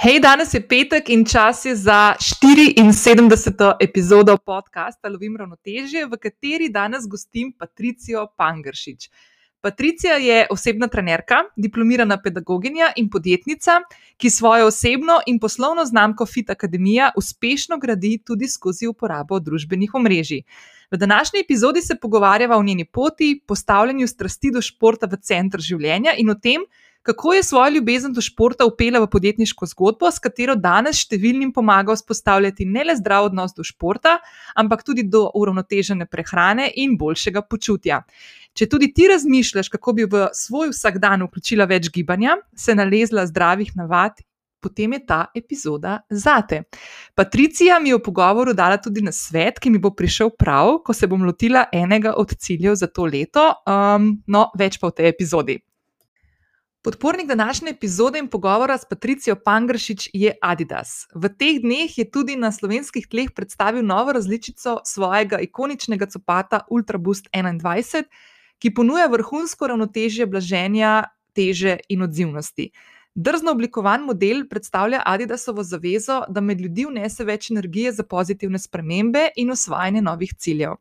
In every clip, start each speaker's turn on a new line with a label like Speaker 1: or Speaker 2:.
Speaker 1: Hej, danes je petek in čas je za 74. epizodo podcasta Lovim ravnotežje, v kateri danes gostim Patricijo Pangršič. Patricija je osebna trenerka, diplomirana pedagoginja in podjetnica, ki svojo osebno in poslovno znamko Fit Academia uspešno gradi tudi skozi uporabo družbenih omrežij. V današnji epizodi se pogovarjava o njeni poti, postavljanju strasti do športa v center življenja in o tem, kako je svojo ljubezen do športa upela v podjetniško zgodbo, s katero danes številnim pomaga vzpostavljati ne le zdrav odnos do športa, ampak tudi do uravnotežene prehrane in boljšega počutja. Če tudi ti razmišljaš, kako bi v svoj vsakdan vključila več gibanja, se nalezla zdravih navad. Potem je ta epizoda zate. Patricija mi je v pogovoru dala tudi na svet, ki mi bo prišel prav, ko se bom lotila enega od ciljev za to leto. Um, no, več pa v tej epizodi. Podpornik današnje epizode in pogovora s Patricijo Pangršič je Adidas. V teh dneh je tudi na slovenskih tleh predstavil novo različico svojega ikoničnega copata Ultra Boost 21, ki ponuja vrhunsko ravnotežje blaženja, teže in odzivnosti. Drzno oblikovan model predstavlja Adidasovo zavezo, da med ljudi vnese več energije za pozitivne spremembe in osvajanje novih ciljev.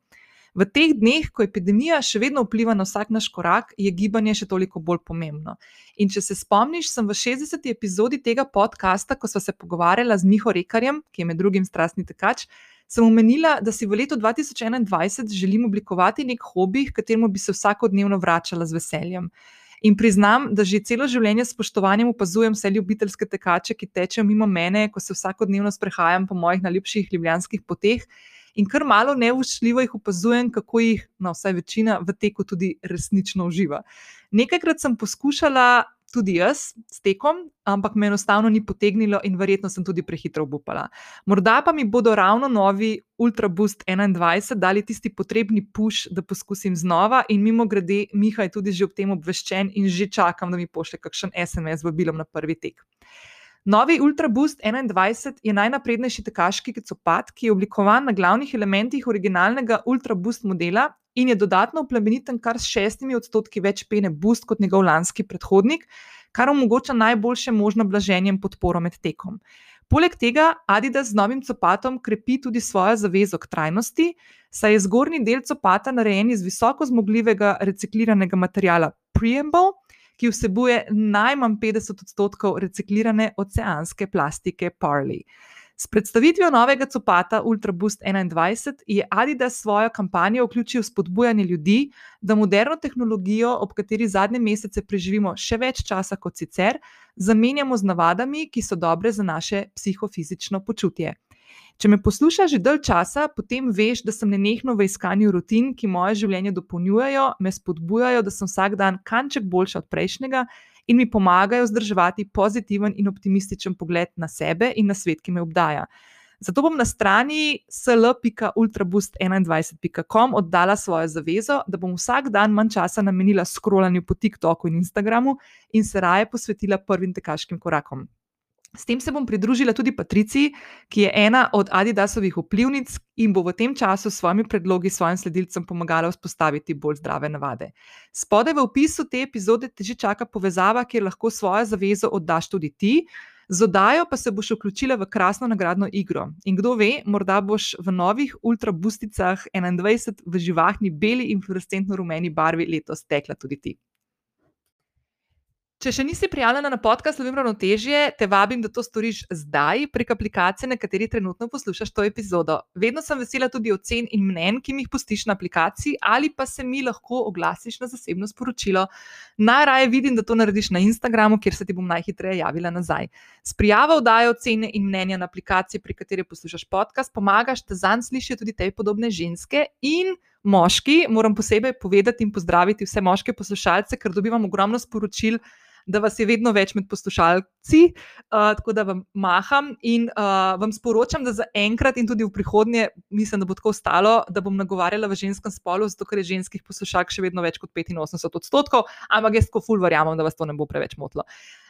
Speaker 1: V teh dneh, ko epidemija še vedno vpliva na vsak naš korak, je gibanje še toliko bolj pomembno. In če se spomniš, sem v 60. epizodi tega podcasta, ko smo se pogovarjali z Miho Rekarjem, ki je med drugim strastni tekač, sem omenila, da si v letu 2021 želim oblikovati nek hobi, kateremu bi se vsakodnevno vračala z veseljem. In priznam, da že celo življenje s spoštovanjem opazujem vse ljubiteljske tekače, ki tečejo mimo mene, ko se vsakodnevno sprehajam po mojih najljubših ljubljanskih poteh in kar malo neušljivo jih opazujem, kako jih, no, vsaj večina v teku tudi resnično uživa. Nekajkrat sem poskušala tudi jaz s tekom, ampak me enostavno ni potegnilo in verjetno sem tudi prehitro obupala. Morda pa mi bodo ravno novi Ultra Boost 21 dali tisti potrebni push, da poskusim znova in mimo grede, Miha je tudi že ob tem obveščen in že čakam, da mi pošlje kakšen SMS v bilom na prvi tek. Novi Ultra Boost 21 je najnaprednejši tekaški copat, ki je oblikovan na glavnih elementih originalnega Ultra Boost modela in je dodatno plemeniten kar s šestimi odstotki več pene Boost kot njegov lanski predhodnik, kar omogoča najboljše možno blaženje in podporo med tekom. Poleg tega Adidas z novim copatom krepi tudi svojo zavezo k trajnosti, saj je zgornji del copata narejen iz visoko zmogljivega recikliranega materiala Preamble ki vsebuje najmanj 50 odstotkov reciklirane oceanske plastike Parley. S predstavitvijo novega copata Ultra Boost 21 je Adidas svojo kampanjo vključil spodbujanje ljudi, da moderno tehnologijo, ob kateri zadnje mesece preživimo še več časa kot sicer, zamenjamo z navadami, ki so dobre za naše psihofizično počutje. Če me poslušaš že dalj časa, potem veš, da sem nenehno v iskanju rutin, ki moje življenje dopolnjujejo, me spodbujajo, da sem vsak dan kanček boljši od prejšnjega in mi pomagajo vzdrževati pozitiven in optimističen pogled na sebe in na svet, ki me obdaja. Zato bom na strani sl.ultraboost21.com oddala svojo zavezo, da bom vsak dan manj časa namenila skrolanju po TikToku in Instagramu in se raje posvetila prvim tekaškim korakom. S tem se bom pridružila tudi Patriciji, ki je ena od Adidasovih vplivnic in bo v tem času s svojimi predlogi svojim sledilcem pomagala vzpostaviti bolj zdrave navade. Spodaj v opisu te epizode te že čaka povezava, kjer lahko svojo zavezo oddaš tudi ti. Z oddajo pa se boš vključila v krasno nagradno igro. In kdo ve, morda boš v novih ultrabusticah 21 v živahni beli in fluorescentno rumeni barvi letos tekla tudi ti. Če še nisi prijavljena na podcast Lovim ravnotežje, te vabim, da to storiš zdaj prek aplikacije, na kateri trenutno poslušaš to epizodo. Vedno sem vesela tudi ocen in mnen, ki mi jih postiš na aplikaciji, ali pa se mi lahko oglasiš na zasebno sporočilo. Najraje vidim, da to narediš na Instagramu, kjer se ti bom najhitreje javila nazaj. S prijavo vdajo ocene in mnenja na aplikaciji, pri kateri poslušaš podcast, pomagaš, da zanj slišijo tudi te podobne ženske in. Moški, moram posebej povedati in pozdraviti vse moške poslušalce, ker dobivam ogromno sporočil, da vas je vedno več med poslušalci, uh, tako da vam maham in uh, vam sporočam, da za enkrat in tudi v prihodnje, mislim, da bo tako ostalo, da bom nagovarjala v ženskem spolu, zato ker je ženskih poslušalk še vedno več kot 85 odstotkov, ampak jaz tako ful verjamem, da vas to ne bo preveč motilo. Uh,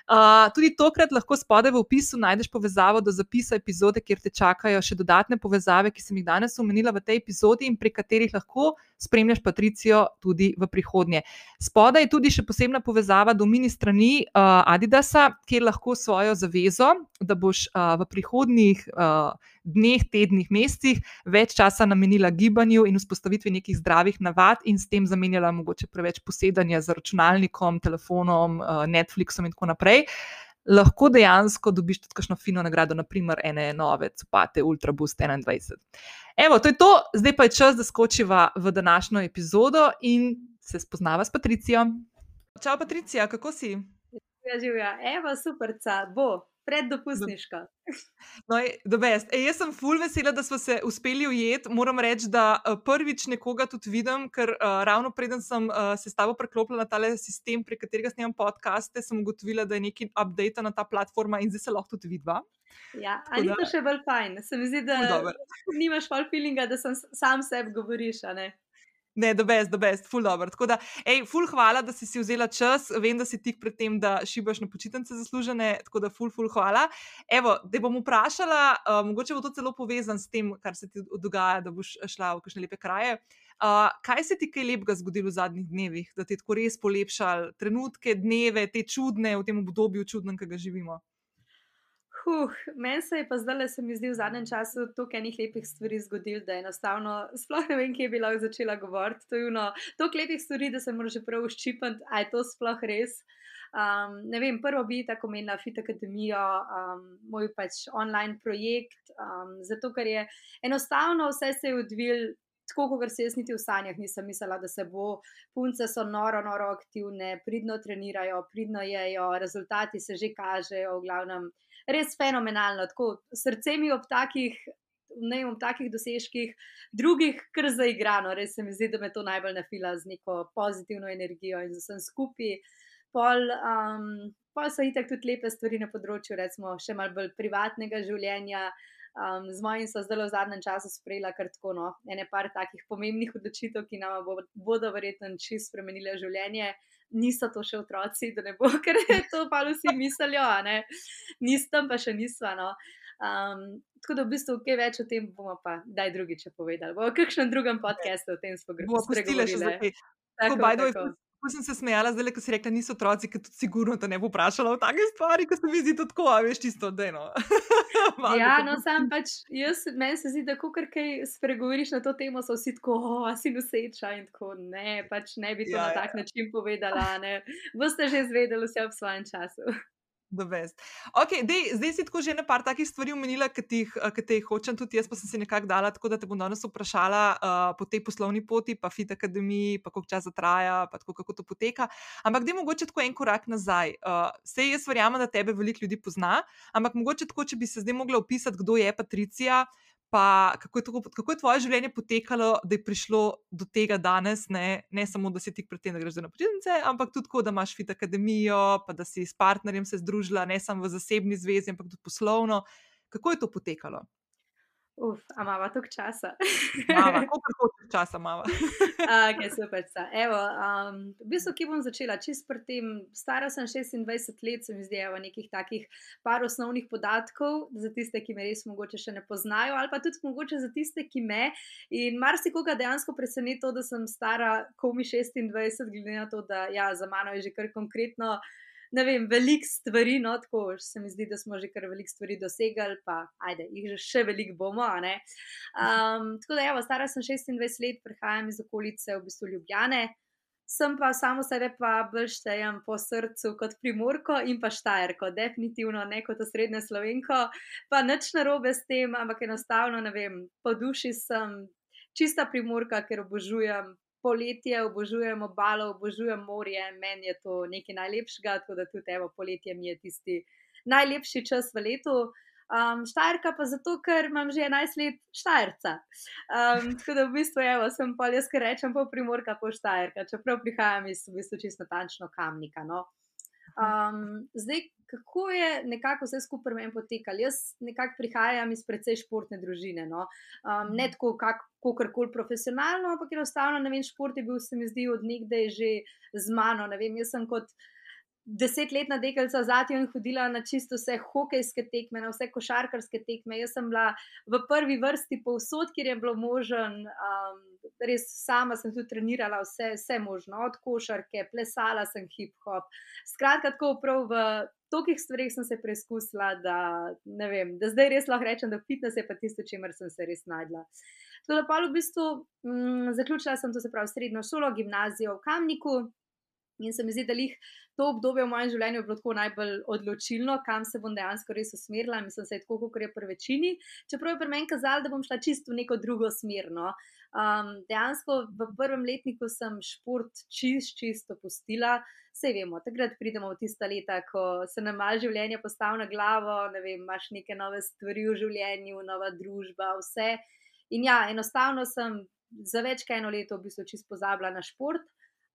Speaker 1: tudi tokrat lahko spodaj v opisu najdeš povezavo do zapisa epizode, kjer te čakajo še dodatne povezave, ki sem jih danes omenila v tej epizodi in prek katerih lahko spremljaš Patricijo tudi v prihodnje. Spodaj je tudi še posebna povezava do mini strani uh, Adidasa, kjer lahko svojo zavezo, da boš uh, v prihodnjih uh, dneh, tednih, mesecih več časa namenila gibanju in vzpostavitvi nekih zdravih navad, in s tem zamenjala mogoče preveč posedanja za računalnikom, telefonom, uh, Netflixom in tako naprej. Lahko dejansko dobiš tudi kakšno fino nagrado, naprimer, ene nove, copate, Ultra Boost 21. Evo, to je to, zdaj pa je čas, da skočiva v današnjo epizodo in se spoznava s Patricijo. Čau, Patricija, kako si?
Speaker 2: Ja, živijo, evo, super, ca, bo, preddopustniška.
Speaker 1: No, e, jaz sem full vesela, da smo se uspeli ujeti. Moram reči, da uh, prvič nekoga tudi vidim, ker uh, ravno preden sem uh, se s tabo preklopila na ta sistem, prek katerega snemam podcaste, sem ugotovila, da je neki update na ta platforma in zdaj se lahko tudi vidva.
Speaker 2: Ja, ali je to še bolj fajn? Se mi zdi, da nimaš fal feelinga, da sem sam sebi govoriš.
Speaker 1: Ne, da best, da best, full dobro. Tako da, hej, full hvala, da si si vzela čas. Vem, da si tik pred tem, da šibaš na počitnice zaslužene, tako da full, full hvala. Evo, da bom vprašala, uh, mogoče bo to celo povezan s tem, kar se ti dogaja, da boš šla v kakšne lepe kraje. Uh, kaj se ti kaj lepega zgodilo v zadnjih dnevih, da ti je tako res polepšal trenutke, dneve, te čudne v tem obdobju, čudnem, ki ga živimo?
Speaker 2: Huh, meni se je pa zdaj, se mi zdi, v zadnjem času toliko enih lepih stvari zgodil, da enostavno sploh ne vem, kje bi lahko začela govoriti. To je eno, toliko lepih stvari, da se moraš že prav uščipati, a je to sploh res. Um, ne vem, prvo bi tako menila Fit Academy, um, moj pač online projekt, um, zato ker je enostavno vse se je odvil. Tako, kot se jaz niti v sanjah nisem mislila, da se bo, punce so noro, noro aktivne, pridno trenirajo, pridno jejo, rezultati se že kažejo, v glavnem res fenomenalno. Tako, srce mi ob takih, ne vem, takih dosežkih, drugih, kar zaigrano, res se mi zdi, da me to najbolj nafila z neko pozitivno energijo in z vsem skupaj. Pol, um, pol so itak tudi lepe stvari na področju, recimo, še malo bolj privatnega življenja. Um, z mojim so zdaj v zadnjem času sprejela kar tako, no, ene par takih pomembnih odločitev, ki nam bo, bodo verjetno čisto spremenile življenje niso to še otroci, da ne bo, ker je to pa vsi mislijo, nisem pa še nisva. No. Um, tako da v bistvu kaj več o tem bomo pa daj drugič povedali. Bo v kakšnem drugem podkastu o tem
Speaker 1: spregovorili. Ko sem se smejala, zdaj, ko si rekla, niso otroci, ki tudi sigurno te ne bo vprašala o takih stvarih, ko se mi zdi tako, a veš, čisto deno.
Speaker 2: ja, no, sam pač, jaz, meni se zdi, da ko kar kaj spregovoriš na to temo, so vsi tako, o, a si noseča in tako, ne, pač ne bi to ja, na tak ja. način povedala, ne. Boste že izvedeli vse v svojem času.
Speaker 1: Okay, dej, zdaj si tako že na par takih stvari omenila, ki te jih hočem tudi jaz, pa sem si nekako dala, tako da te bom danes vprašala uh, po tej poslovni poti, pa fit akademiji, pa koliko časa traja, pa tako, kako to poteka. Ampak da je mogoče tako en korak nazaj. Uh, sej jaz verjamem, da tebe veliko ljudi pozna, ampak mogoče tako, če bi se zdaj mogla opisati, kdo je Patricija, pa kako je, to, kako je tvoje življenje potekalo, da je prišlo do tega danes, ne, ne samo, da si ti pred tem, da greš na počitnice, ampak tudi tako, da imaš fit akademijo, pa da si s partnerjem se združila, ne samo v zasebni zvezi, ampak tudi poslovno. Kako je to potekalo?
Speaker 2: Uf, a imamo toliko časa.
Speaker 1: Mama, koliko hočeš časa imamo?
Speaker 2: ok, super. Evo, um, v bistvu, ki bom začela, čist pred tem, stara sem 26 let, se mi zdi, evo, nekih takih par osnovnih podatkov za tiste, ki me res mogoče še ne poznajo, ali pa tudi mogoče za tiste, ki me. In marsikoga dejansko preseneti to, da sem stara komi 26, glede na to, da ja, za mano je že kar konkretno ne vem, veliko stvari, no, tako se mi zdi, da smo že kar veliko stvari dosegali, pa ajde, jih že še veliko bomo. Um, tako da, evo, stara sem 26 let, prihajam iz okolice, v bistvu Ljubljane. Sem pa samo sebe pa bolj štejem po srcu kot primorko in pa štajerko, definitivno ne kot osrednje slovenko, pa nič narobe s tem, ampak enostavno, ne vem, po duši sem čista primorka, ker obožujem poletje, obožujem obalo, obožujem morje, meni je to nekaj najlepšega, tako da tudi evo, poletje mi je tisti najlepši čas v letu. Um, štajerka pa zato, ker imam že 11 let štajerca. Um, tako da v bistvu evo, sem pa jaz, ker rečem, pa primorka, pa štajerka, čeprav prihajam iz v bistvu čisto natančno kamnika. No. Um, zdaj, kako je nekako vse skupaj meni potekalo? Jaz nekako prihajam iz precej športne družine. No? Um, ne tako, kako koli profesionalno, ampak enostavno, ne vem, šport je bil, se mi zdi, od nekdaj že z mano. Vem, jaz sem kot desetletna deklica zadnjo in hodila na čisto vse hokejske tekme, na vse košarkarske tekme. Jaz sem bila v prvi vrsti povsod, kjer je bilo možen. Um, res sama sem tudi trenirala vse, vse možno, od košarke, plesala sem hip-hop. Skratka, tako prav v tolikih stvareh sem se preizkusila, da, vem, da zdaj res lahko rečem, da fitness je pa tisto, čemer sem se res najdla. Tako da pa v bistvu mm, zaključila sem to se pravi srednjo šolo, gimnazijo v Kamniku. In se mi zdi, da jih to obdobje v mojem življenju bilo tako najbolj odločilno, kam se bom dejansko res usmerila. Mislim, da je tako, kot je pri večini. Čeprav je pri meni kazalo, da bom šla čisto v neko drugo smer. No. Um, dejansko v prvem letniku sem šport čist, čisto postila. Vse vemo, takrat pridemo v tista leta, ko se nam malo življenje postavi na glavo, ne vem, imaš neke nove stvari v življenju, nova družba, vse. In ja, enostavno sem za več kot eno leto v bistvu čisto pozabila na šport.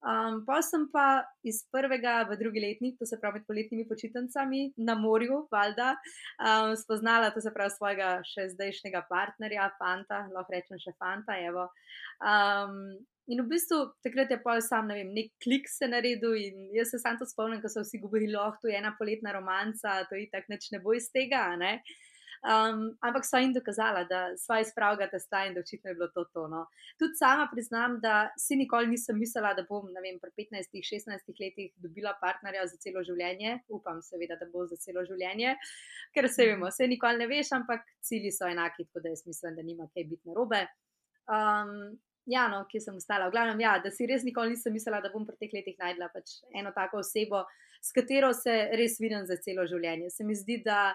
Speaker 2: Um, pa sem pa iz prvega v drugi letnik, to se pravi med poletnimi počitnicami na morju, valjda, um, spoznala to se pravi svojega še zdajšnjega partnerja, fanta, lahko rečem še fanta. Um, in v bistvu takrat je pa sam, ne vem, nek klik se naredil in jaz se sam to spomnim, ko so vsi govorili, oh, to je ena poletna romanca, to je tako, neč ne bo iz tega. Ne? Um, ampak so jim dokazala, da so iz pravega testa in da očitno je bilo to tono. Tudi sama priznam, da si nikoli nisem mislila, da bom vem, pri 15-16 letih dobila partnerja za celo življenje. Upam, seveda, da bo za celo življenje, ker se vemo, se nikoli ne veš, ampak cilji so enaki, tako da jaz mislim, da nima kaj biti narobe. Um, Ja, no, kje sem ostala. V glavnem, ja, da si res nikoli nisem mislila, da bom pri teh letih najdla pač eno tako osebo, s katero se res vidim za celo življenje. Se mi zdi, da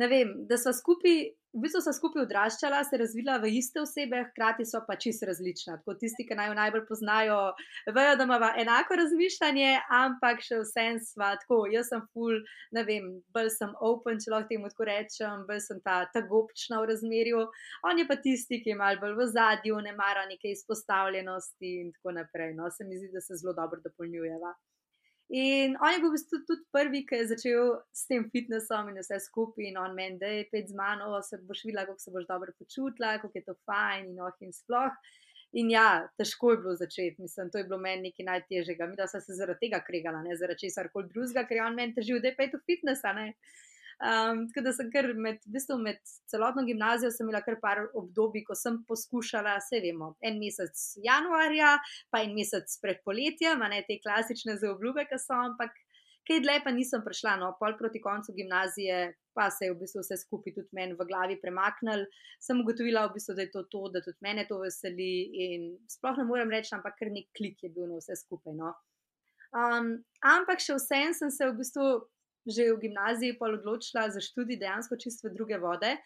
Speaker 2: ne vem, da smo skupaj, v bistvu smo skupaj odraščala, se razvila v iste osebe, hkrati so pa čisto različna. Tako tisti, ki naj najbolj poznajo, vejo, da imamo enako razmišljanje, ampak še vsem sva tako. Jaz sem full, ne vem, bolj sem open, če lahko temu tako rečem, bolj sem ta, ta gobčna v razmerju. On je pa tisti, ki je mal bolj v zadju, ne mara neke izpostavljenosti in tako naprej. No, se mi zdi, da se zelo dobro dopolnjujeva. In on je bil v bistvu tudi prvi, ki je začel s tem fitnessom in vse skupaj. In on meni, da je pet z mano, se boš videla, kako se boš dobro počutila, kako je to fajn in oh in sploh. In ja, težko je bilo začeti, mislim, to je bilo meni nekaj najtežjega. Mi da sem se zaradi tega kregala, ne zaradi česar koli drugega, ker je on meni težil, da je pet v fitnessa. Ne? Um, tako da sem kar med, v bistvu med celotno gimnazijo imela kar par obdobij, ko sem poskušala, vse vemo, en mesec januarja, pa en mesec pred poletjem, ne te klasične zaobljube, ki so, ampak kaj dlje pa nisem prišla. No, pol proti koncu gimnazije, pa se je v bistvu vse skupaj tudi meni v glavi premaknil. Sem ugotovila, v bistvu, da je to to, da tudi mene to veseli sploh ne morem reči, ampak kar nek klik je bil na vse skupaj. No. Um, ampak še vsem sem se v bistvu že v gimnaziji pa odločila za študij dejansko čisto druge vode.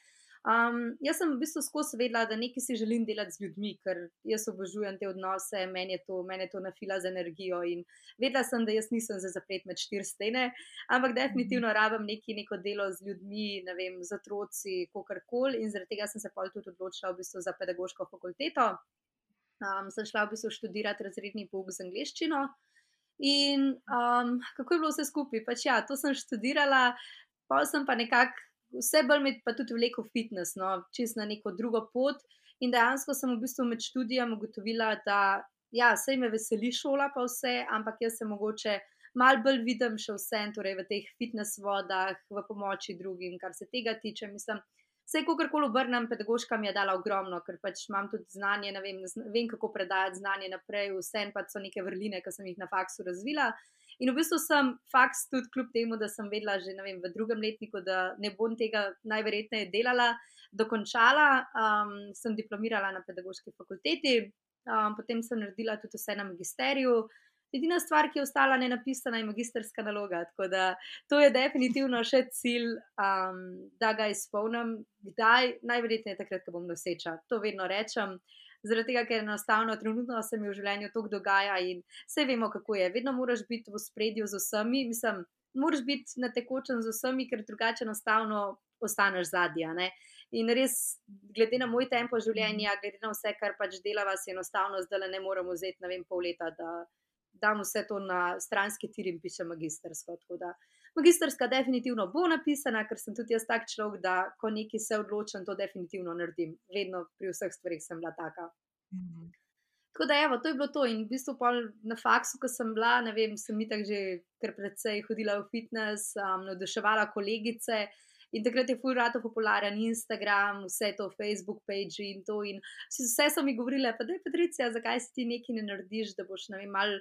Speaker 2: Um, jaz sem v bistvu skozi vedela, da nekaj si želim delati z ljudmi, ker jaz obožujem te odnose, meni je to, meni je to nafila z energijo. In vedela sem, da jaz nisem za zaplet med štiri stene, ampak definitivno rabim neki, neko delo z ljudmi, ne vem, z otroci, kakorkoli. In zaradi tega sem se pa tudi odločila v bistvu za pedagoško fakulteto. Um, sem šla v bistvu študirati razredni pouk z angliščino. In um, kako je bilo vse skupaj? Pač ja, to sem študirala, pa sem pa nekako vse bolj med, pa tudi vleko fitness, no, čez na neko drugo pot. In dejansko sem v bistvu med študijem ugotovila, da ja, se me veseli šola, pa vse, ampak jaz se mogoče mal bolj vidim še vse, torej v teh fitness vodah, v pomoči drugim, kar se tega tiče. Mislim, Vse, kako koli obrnem, pedagoška mi je dala ogromno, ker pač imam tudi znanje, vem, vem, kako predajati znanje naprej, vse pa so neke vrline, ki sem jih na faksu razvila. In v bistvu sem faks tudi kljub temu, da sem vedela že vem, v drugem letniku, da ne bom tega najverjetneje delala, dokončala. Um, sem diplomirala na pedagoški fakulteti, um, potem sem naredila tudi vse na magisteriju. Edina stvar, ki je ostala nenapisana, je magistrska naloga. Tako da to je definitivno še cilj, um, da ga izpolnim. Kdaj? Najverjetneje takrat, ko bom noseča. To vedno rečem. Zaradi tega, ker enostavno trenutno se mi v življenju to dogaja in vse vemo, kako je. Vedno moraš biti v spredju z vsemi, mislim, moraš biti na tekočem z vsemi, ker drugače enostavno ostaneš zadnja. In res, glede na moj tempo življenja, glede na vse, kar pač delava, se enostavno zdaj le ne moremo vzeti, ne vem, pol leta, da, dam vse to na stranski tir in pišem magistersko. Magisterska definitivno bo napisana, ker sem tudi jaz tak človek, da ko nekaj se odločim, to definitivno naredim. Vedno pri vseh stvarih sem bila taka. Mhm. Tako da, evo, to je bilo to. In v bistvu na faksu, ko sem bila, ne vem, sem mi tako že kar precej hodila v fitness, um, navduševala kolegice. In takrat je fulrato popularen Instagram, vse to, Facebook, page in to. In vse so mi govorile, pa da je Patricija, zakaj si ti nekaj ne narediš, da boš, vem, mal.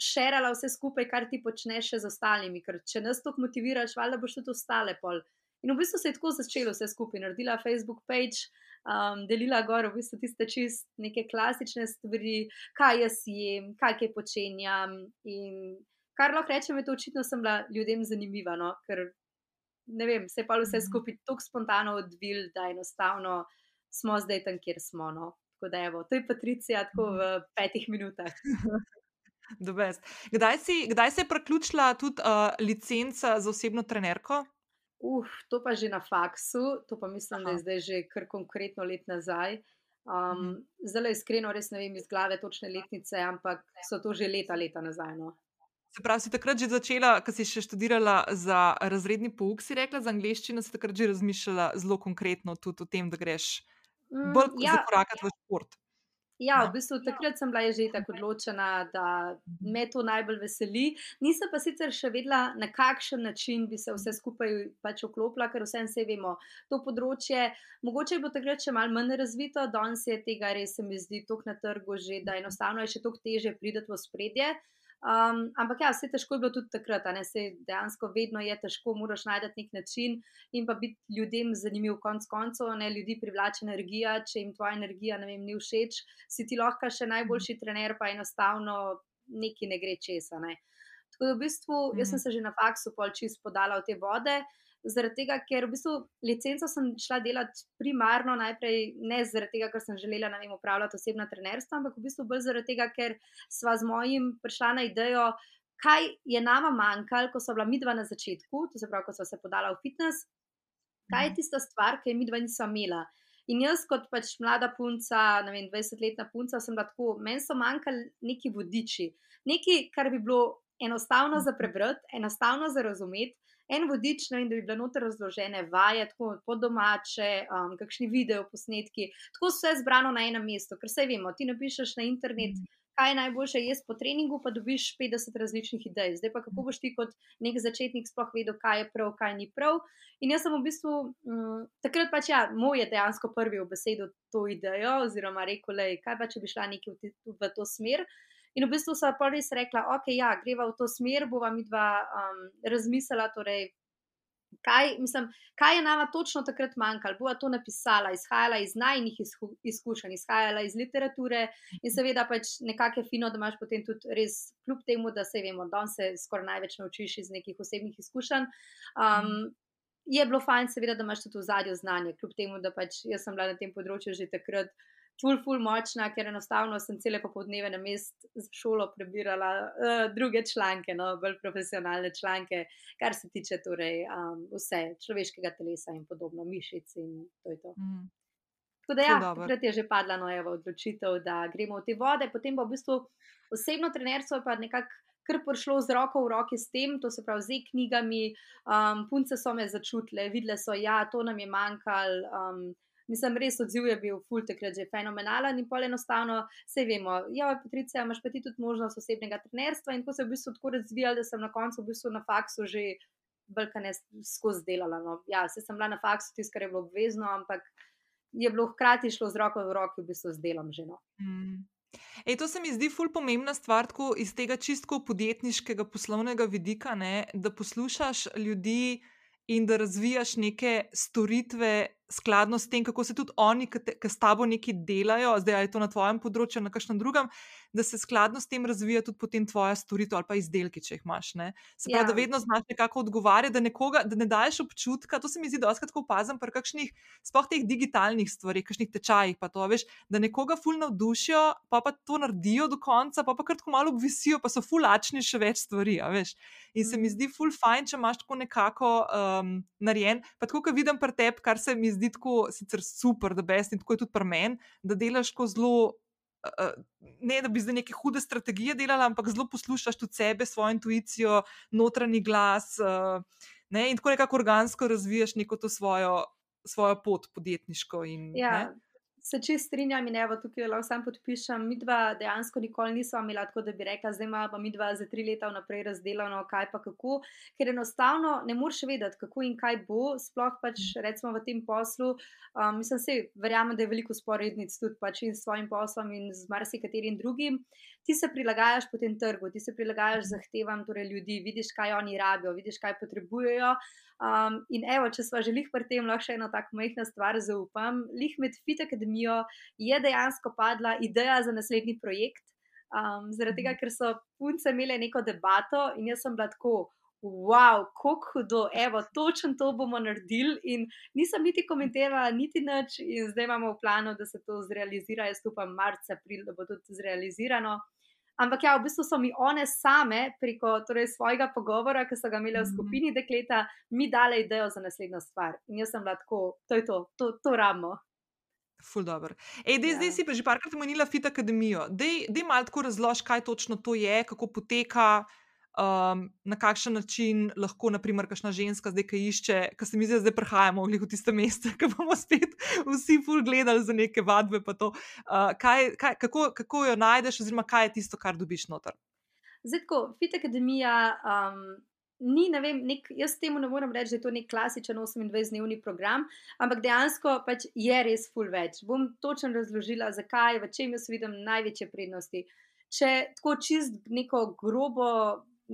Speaker 2: Šerala vse skupaj, kar ti počneš z ostalimi, ker če nas to motiviraš, valjda boš tudi ostale pol. In v bistvu se je tako začelo vse skupaj, naredila Facebook page, um, delila gor, v bistvu tiste čist neke klasične stvari, kaj jaz jem, kaj kaj počenjam. In kar lahko rečem, je to očitno sem bila ljudem zanimiva, no? ker ne vem, se je pa vse mhm. skupaj tako spontano odvil, da enostavno smo zdaj tam, kjer smo. No? Tako da, evo, to je Patricija, tako v mhm. petih minutah.
Speaker 1: Kdaj, si, kdaj se je priključila tudi uh, licenca za osebno trenerko?
Speaker 2: Uf, to pa že na faksu, to pa mislim, Aha. da je zdaj že kar konkretno let nazaj. Um, mhm. Zelo iskreno, res ne vem iz glave točne letnice, ampak so to že leta, leta nazaj. No.
Speaker 1: Se pravi, si takrat že začela, ko si še študirala za razredni pouk, si rekla za angliščino, si takrat že razmišljala zelo konkretno tudi o tem, da greš mm, bolj mm, ja. zakorakati v šport.
Speaker 2: Ja, v bistvu takrat sem bila že tako odločena, da me to najbolj veseli. Nisem pa sicer še vedela, na kakšen način bi se vse skupaj pač vklopila, ker vsem se vemo, to področje. Mogoče bo takrat še malo manj razvito, danes je tega res, se mi zdi, tok na trgu že, da enostavno je še toliko teže priti v spredje. Um, ampak ja, vse težko je bilo tudi takrat, ne se dejansko vedno je težko, moraš najti nek način in pa biti ljudem zanimiv, konc koncev, ne ljudi privlači energija, če jim tvoja energija vem, ni všeč, si ti lahko še najboljši trener, pa enostavno neki ne gre česa. Ne. Tako da v bistvu, jaz sem mhm. se že na faksu pol čist podala v te vode zaradi tega, ker v bistvu licenco sem šla delati primarno, najprej ne zaradi tega, ker sem želela na njej upravljati osebna trenerstva, ampak v bistvu bolj zaradi tega, ker sva z mojim prišla na idejo, kaj je nama manjkalo, ko so bila midva na začetku, to se pravi, ko so se podala v fitness, kaj je mhm. tista stvar, ki je midva nisva imela. In jaz, kot pač mlada punca, ne vem, 20-letna punca, sem bila tako, meni so manjkali neki vodiči, nekaj, kar bi bilo enostavno za prebrati, enostavno za razumeti, en vodič, no, in da bi bile noter razložene vaje, tako po domače, um, kakšni video posnetki, tako vse zbrano na enem mestu, ker vse vemo, ti napišeš na internet. Mm. Kaj je najboljše jesti po treningu, pa dobiš 50 različnih idej. Zdaj pa kako boš ti kot nek začetnik sploh vedel, kaj je prav, kaj ni prav. In jaz sem v bistvu um, takrat pač, ja, moj je dejansko prvi v besedu to idejo, oziroma rekel, le, kaj pa če bi šla nekaj v, v to smer. In v bistvu so pa res rekla, ok, ja, greva v to smer, bova mi dva um, razmislila, torej, kaj, mislim, kaj je nama točno takrat manjkalo. Bova to napisala, izhajala iz najnih izkušenj, izhajala iz literature in seveda pač nekako je fino, da imaš potem tudi res, kljub temu, da se vemo, da se skoraj največ naučiš iz nekih osebnih izkušenj. Um, je bilo fajn, seveda, da imaš tudi v zadju znanje, kljub temu, da pač jaz sem bila na tem področju že takrat ful, ful močna, ker enostavno sem cele popoldneve na mest za šolo prebirala uh, druge članke, no, bolj profesionalne članke, kar se tiče torej, um, vse človeškega telesa in podobno, mišic in to je to. Mm. Tako da, ja, takrat je že padla nojeva odločitev, da gremo v te vode, potem pa v bistvu osebno trenerstvo pa nekako. Ker je prišlo z roko v roki s tem, to se pravi z e-knjigami, um, punce so me začutile, videle so, da ja, to nam je manjkalo, um, Mislim, res odziv je bil ful takrat že fenomenalen in pol enostavno, vse vemo. Ja, Patricija, imaš pa ti tudi možnost osebnega trenerstva in ko se je v bistvu tako razvijal, da sem na koncu v bistvu na faksu že brkane skozi delala. No. Ja, se sem bila na faksu, tisto, kar je bilo obvezno, ampak je bilo hkrati šlo z roko v roki v bistvu z delom že. No.
Speaker 1: Mm. Ej, to se mi zdi ful pomembna stvar, tako iz tega čistko podjetniškega poslovnega vidika, ne, da poslušaš ljudi in da razvijaš neke storitve, skladno s tem, kako se tudi oni, ki s tabo nekaj delajo, zdaj je to na tvojem področju, na kakšnem drugem, da se skladno s tem razvija tudi potem tvoja storitev ali pa izdelki, če jih imaš. Ne? Se pravi, ja. da vedno znaš nekako odgovarjati, da, nekoga, da ne daješ občutka. To se mi zdi, da oskrat opazim pri kakšnih, sploh teh digitalnih stvarih, kakšnih tečajih, pa to veš, da nekoga ful navdušijo, pa pa to naredijo do konca, pa pa kratko malo obvisijo, pa so fulačni še več stvari. In se mi mhm. zdi ful fajn, če imaš tako nekako um, narejen. Pa tako, kot vidim pri tebi, kar se mi zdi tako sicer super, da best in tako je tudi pri meni, da delaš ko zelo ne da bi zdaj neke hude strategije delala, ampak zelo poslušaš tudi sebe, svojo intuicijo, notranji glas. Ne, in tako nekako organsko razvijaš neko to svojo, svojo pot podjetniško. In,
Speaker 2: ja. Se čist strinjam in evo tukaj lahko sam podpišem. Mi dva dejansko nikoli nismo imeli tako, da bi rekla, zdaj ima pa mi dva za tri leta vnaprej razdelano, kaj pa kako, ker enostavno ne moreš vedeti, kako in kaj bo, sploh pač recimo v tem poslu. Um, mislim, se verjamem, da je veliko sporednic tudi pač in s svojim poslom in z marsikaterim drugim. Ti se prilagajaš po tem trgu, ti se prilagajaš zahtevam torej ljudi, vidiš, kaj oni rabijo, vidiš, kaj potrebujejo. Um, in evo, če smo želeli pri tem, lahko še eno tako majhno stvar zaupam. Lih med Fit Akademijo je dejansko padla ideja za naslednji projekt, um, zaradi tega, ker so punce imele neko debato in jaz sem bila tako. Wow, kako hudo, evo, točno to bomo naredili. In nisem niti komentirala, niti nič, in zdaj imamo v planu, da se to zrealizira. Jaz upam, marca, april, da bo tudi zrealizirano. Ampak ja, v bistvu so mi one same preko torej, svojega pogovora, ki so ga imeli v mhm. skupini dekleta, mi dale idejo za naslednjo stvar. In jaz sem bila tako, to je to, to, to ramo.
Speaker 1: Ful dobro. Ej, dej, ja. Zdaj si pa že parkrat omenila Fit Akademijo. Dej malo tako razloži, kaj točno to je, kako poteka um, na kakšen način lahko, naprimer, kakšna ženska zdaj, ki išče, ki se mi zdi, da zdaj prihajamo v tiste mesta, ki bomo spet vsi ful gledali za neke vadbe. Uh, kaj, kaj, kako, kako jo najdeš, oziroma kaj je tisto, kar dobiš noter?
Speaker 2: Zdaj, ko Fit Akademija. Um... Ni, ne vem, nek, jaz temu ne morem reči, da je to nek klasičen 28-dnevni program, ampak dejansko pač je res full več. Bom točno razložila, zakaj, v čem jaz vidim največje prednosti. Če tako čist neko grobo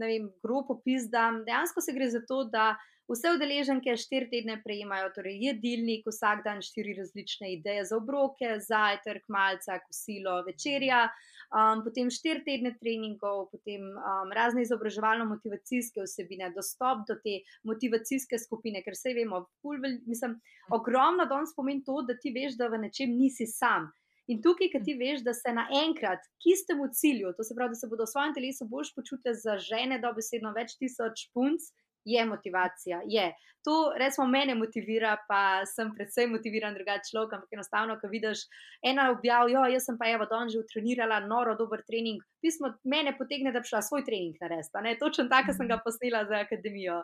Speaker 2: vem, grob opis dam. Dejansko se gre za to, da vse udeleženke štiri tedne prejemajo, torej jedilnik, vsak dan štiri različne ideje za obroke, zajtrk, malca, kosilo, večerja, um, potem štiri tedne treningov, potem um, razne izobraževalno-motivacijske vsebine, dostop do te motivacijske skupine, ker vse vemo, pul, mislim, ogromno danes pomeni to, da ti veš, da v nečem nisi sam. In tukaj, ki ti veš, da se naenkrat k istemu cilju, to se pravi, da se bodo v svojem telesu bolj počutili za žene, da besedno več tisoč punc, je motivacija. Je. To resmo mene motivira, pa sem predvsem motiviran drugačen človek, ampak enostavno, ko vidiš ena objav, jo, jaz sem pa evo don že utrenirala, noro, dober trening, pismo mene potegne, da bi šla svoj trening narediti. Točno tako sem ga posnela za akademijo.